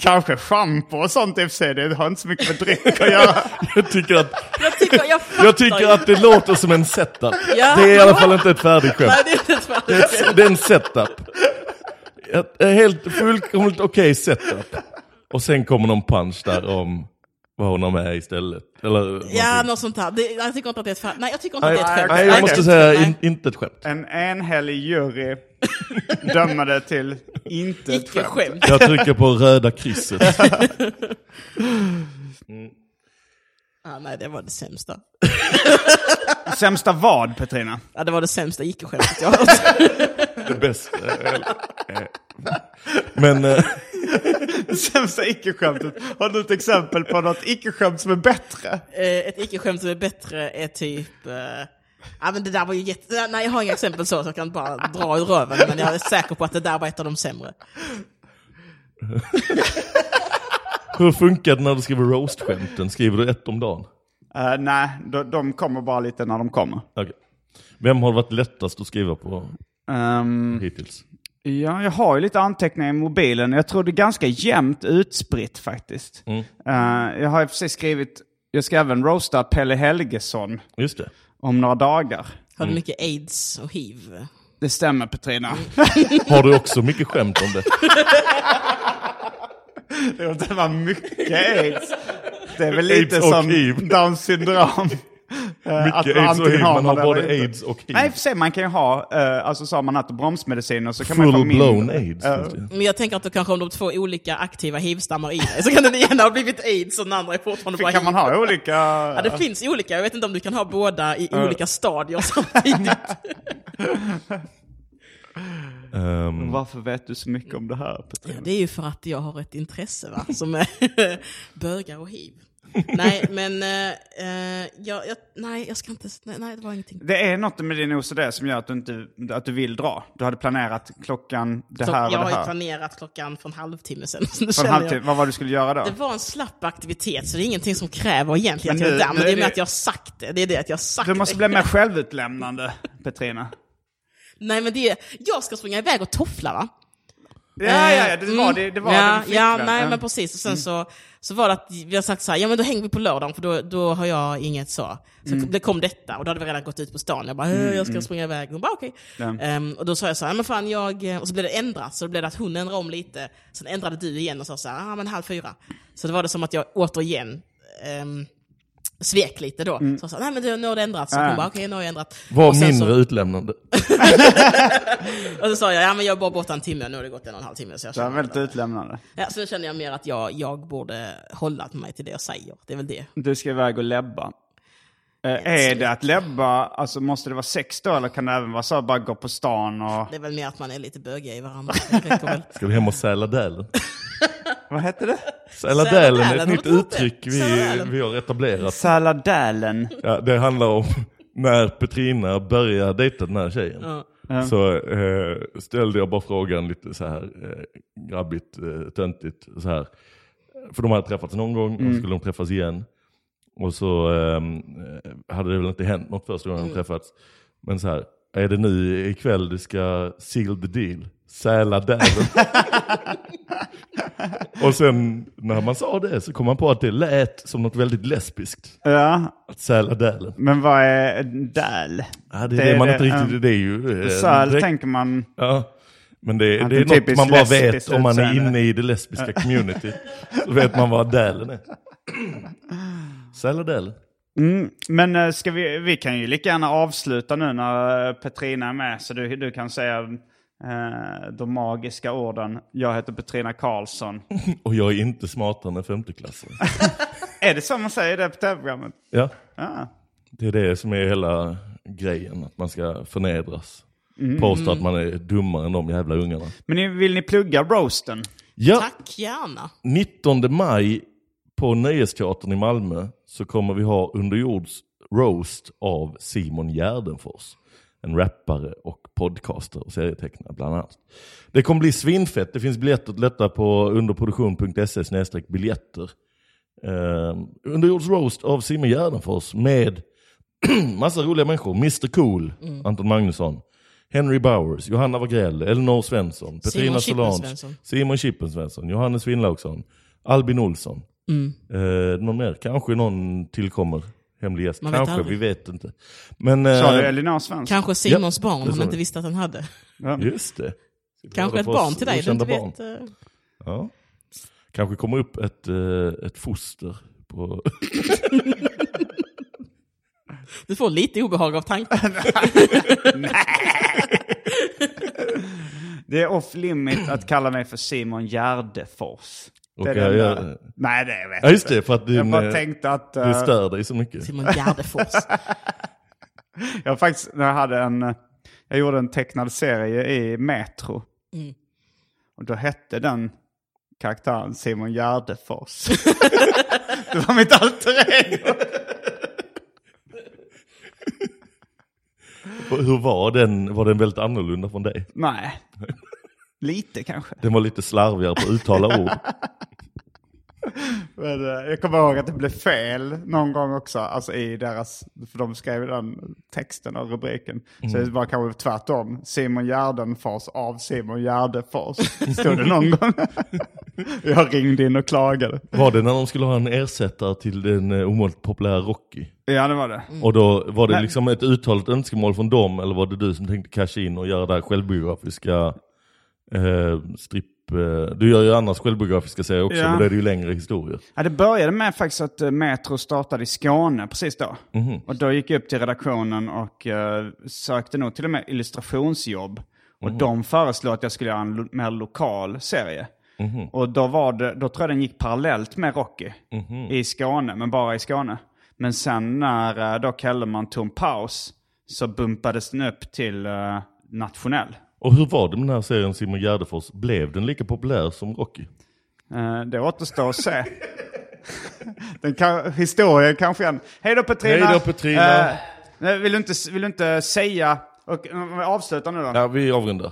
Kanske schampo och sånt i och för sig, det har inte så mycket med dryck att (laughs) göra. Jag tycker att, Jag tycker, jag jag tycker att det låter som en setup. Ja. Det är i alla fall inte ett färdigt skämt. Nej, det är ett Det är, färdigt ett, det är en setup. Ett ett helt fullkomligt okej setup. Och sen kommer någon punch där om vad hon har med istället. Eller Ja, något sånt här. Det, jag tycker inte att det är ett färdigt... Nej, jag tycker inte att det är ett skämt. nej, jag måste säga in, inte ett skämt. En enhällig jury dömer det till inte ett skämt. skämt. Jag trycker på röda krysset. (laughs) Ah, nej, det var det sämsta. Sämsta vad, Petrina? Ja, det var det sämsta icke-skämtet jag (laughs) har hört. Det bästa. Men eh, (laughs) Sämsta icke-skämtet. Har du ett exempel på något icke-skämt som är bättre? Eh, ett icke-skämt som är bättre är typ... Eh, ja men det där var ju jätte... Nej jag har inga exempel så, så jag kan bara dra ur röven. Men jag är säker på att det där var ett av de sämre. (laughs) Hur funkar det när du skriver roast-skämten? Skriver du ett om dagen? Eh, nej, de, de kommer bara lite när de kommer. Okej. Vem har varit lättast att skriva på Ehm, hittills? Ja, jag har ju lite anteckningar i mobilen. Jag tror det är ganska jämnt utspritt faktiskt. Mm. Eh, jag har i och för sig skrivit, jag ska även roasta Pelle Helgesson Just det. om några dagar. Har du mycket aids och hiv? Det stämmer Petrina. (laughs) Har du också mycket skämt om det? Det var mycket aids. Det är väl lite Aids och som hiv. down syndrom. Eh, att Mycket man aids och hiv, man har både aids och hiv. Nej, för sig, man kan ju ha, eh, alltså så har man äter bromsmediciner så kan man få Full-blown mindre. aids. Eh, finns det. Men jag tänker att du kanske om de två olika aktiva hiv-stammar i dig så kan den ena ha blivit aids och den andra är fortfarande bara kan man ha olika... Ja, det finns olika. Jag vet inte om du kan ha båda i olika stadier samtidigt. (laughs) Ehm, Varför vet du så mycket om det här? Ja, det är ju för att jag har ett intresse va, som är (laughs) bögar och hiv. Nej, men eh, eh, jag, jag, nej, jag ska inte, nej, det var ingenting. Det är något med din OCD som gör att du, inte, att du vill dra. Du hade planerat klockan det Så här jag och har det ju här. planerat klockan för en halvtimme sedan. Nu För en halvtimme. jag, Vad var det du skulle göra då? det var en slapp aktivitet, så det är ingenting som kräver egentligen Men att jag är nu- där. nu Men det är med det- att jag har sagt det. Det är det att jag har sagt Du måste det. bli mer (laughs) självutlämnande, Petrina. Nej, men det är, jag ska springa iväg och toffla va? Ja, ja, ja, det var Mm. det. Det var ja, din ja, nej Mm. men precis. Och sen så, så var det att vi har sagt så här, ja men då hänger vi på lördagen för då, då har jag inget så. Så Mm. det kom detta och då hade vi redan gått ut på stan. Jag bara, "Eh, jag ska springa iväg. Hon bara, okej. Ja. Ehm, och då sa jag så här, men fan jag, och så blev det ändrat. Så då blev det att hon ändrade om lite. Sen ändrade du igen och sa så här, ja men halv fyra. Så det var det som att jag återigen um, svek lite då. Så jag sa, nej men nu har det ändrats. Så Mm. Hon bara, okej nu har jag ändrat. var mindre så, utlämnande. (laughs) och så sa jag, ja men jag är bara borta en timme, nu har det gått en och en halv timme. Så jag Det var väldigt utlämnande. Ja, så nu känner jag mer att jag, jag borde hålla mig till det jag säger. Det är väl det. Du ska iväg och läbba. Eh, är det att läbba, alltså måste det vara sex då eller kan det även vara så att bara gå på stan och... Det är väl mer att man är lite bögiga i varandra. (laughs) Ska vi hem och säla dälen? Vad heter det? Säla Säla dälen är ett nytt uttryck vi, vi har etablerat. Saladälen. Ja, det handlar om (laughs) när Petrina började dejta den här tjejen. Så eh, ställde jag bara frågan lite så här eh, grabbigt, eh, töntigt. Så här. För de hade träffats någon gång och skulle de träffas igen. Och så ehm, eh, hade det väl inte hänt något första gången de träffats. Men så här, är det nu ikväll du ska seal the deal? Säla dälen. (laughs) och sen när man sa det så kom man på att det lät som något väldigt lesbiskt. Ja, Att säla dälen. men vad är däl? Ja, det är det, man inte riktigt, ja. det är ju... eh, Säl direkt- tänker man... Ja. Men det, det det är något man bara vet om man är inne i det lesbiska (laughs) community. så vet man vad dälen är. (clears throat) Säla dälen. Mm, men eh, ska vi, vi kan ju lika gärna avsluta nu när eh, Petrina är med. Så du, du kan säga eh, de magiska orden. Jag heter Petrina Karlsson. (laughs) Och jag är inte smartare än femteklassare. (laughs) är det så man säger det på tv-programmet? Ja, Ah. det är det som är hela grejen. Att man ska förnedras. Mm. Påstå att man är dummare än de jävla ungarna. Men vill ni plugga roasten? Ja, Tack gärna. 19 maj på Nöjesteatern i Malmö så kommer vi ha underjords roast av Simon Gärdenfors. En rappare och podcaster och serietecknare bland annat. Det kommer bli svinfett. Det finns biljetter till detta på underproduktion.se biljetter. Eh, underjords roast av Simon Gärdenfors med (clears throat) massa roliga människor. Mr Cool, Anton Magnusson. Henry Bowers, Johanna Wagrell, Elinor Svensson, Petrina Simon Solange. Simon Chippen Svensson, Johannes Finnlaugsson, Albin Olsson. Mm. Eh, någon mer? Kanske någon tillkommer hemlig gäst. Man vet Kanske, aldrig. vi vet inte. Men, eh, Sa du Elinor Svensson? Kanske Simons Ja, barn det han sa inte vi. visste att han hade. just det. Kanske ett barn till dig du inte vet. eh. Ja. Kanske kommer upp ett, eh, ett foster på... (laughs) Du får lite obehag av tanken. (laughs) Det är off limit att kalla mig för Simon Gärdefors. Det är Och det jag gör- Nej, det vet Ja just inte. det, för att din, Jag bara eh, tänkte att... du eh, stör dig så mycket. Simon Gärdefors. (laughs) Jag faktiskt, när jag hade en, jag gjorde en tecknad serie i Metro. Mm. Och då hette den karaktären Simon Gärdefors. (laughs) det var mitt alter ego. Hur var den? Var den väldigt annorlunda från dig? Nej, (laughs) lite kanske. Den var lite slarvigare på att uttala ord. (laughs) Men, eh, jag kommer ihåg att det blev fel någon gång också, alltså i deras, för de skrev den texten och rubriken. Så det var kanske tvärtom, Simon Gärdenfors av Simon Gärdefors, stod det någon gång. (laughs) jag ringde in och klagade. Var det när de skulle ha en ersättare till den eh, omåligt populära Rocky? Ja det var det. Och då var det liksom ett uttalat önskemål från dem, eller var det du som tänkte casha in och göra det här självbiografiska eh, stripp... Eh, du gör ju annars självbiografiska serier också, Ja. men då är det ju längre historier. Ja, det började med faktiskt att eh, Metro startade i Skåne precis då. Och då gick jag upp till redaktionen och eh, sökte nog till och med illustrationsjobb. Och de föreslog att jag skulle göra en lo- mer lokal serie. Och då, var det, då tror jag den gick parallellt med Rocky i Skåne, men bara i Skåne. Men sen när eh, då Kellerman tog en paus så bumpades den upp till eh, nationell. Och hur var det med den här serien Simon Gärdefors? Blev den lika populär som Rocky? Eh, Det återstår att se. (laughs) Den kan, historien kanske igen. Hej då Petrina! Hej då, Petrina. Eh, vill, du inte, vill du inte säga... Och, eh, vi avslutar nu då. Ja, vi avrundar.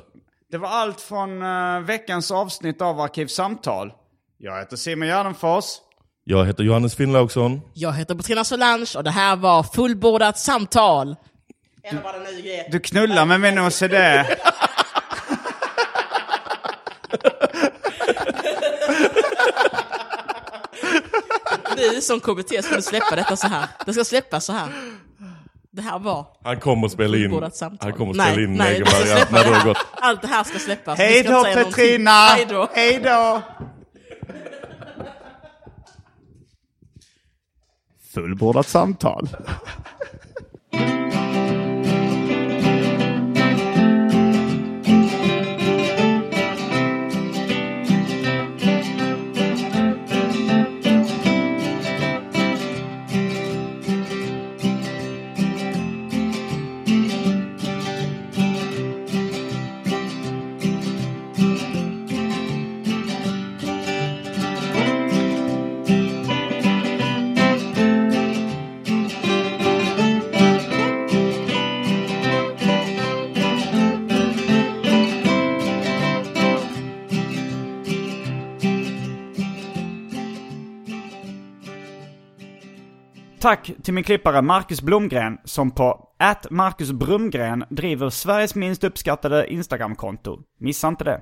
Det var allt från eh, veckans avsnitt av Arkivsamtal. Jag heter Simon Gärdenfors. Jag heter Johannes Finnlaugsson. Jag heter Petrina Solange och det här var fullbordat samtal. Eller det en? Du knullar med min OCD. (laughs) Du som KBT skulle släppa detta så här. Det ska släppas så här. Det här var Han kommer att spela in, han kommer att Nej, spela in nej, egen variant släppa när det har gått. Allt det här ska släppas. Hej då. Petrina! Hej då! Fullbordat samtal. Tack till min klippare Marcus Blomgren som på att Marcus Brumgren driver Sveriges minst uppskattade Instagramkonto. Missa inte det.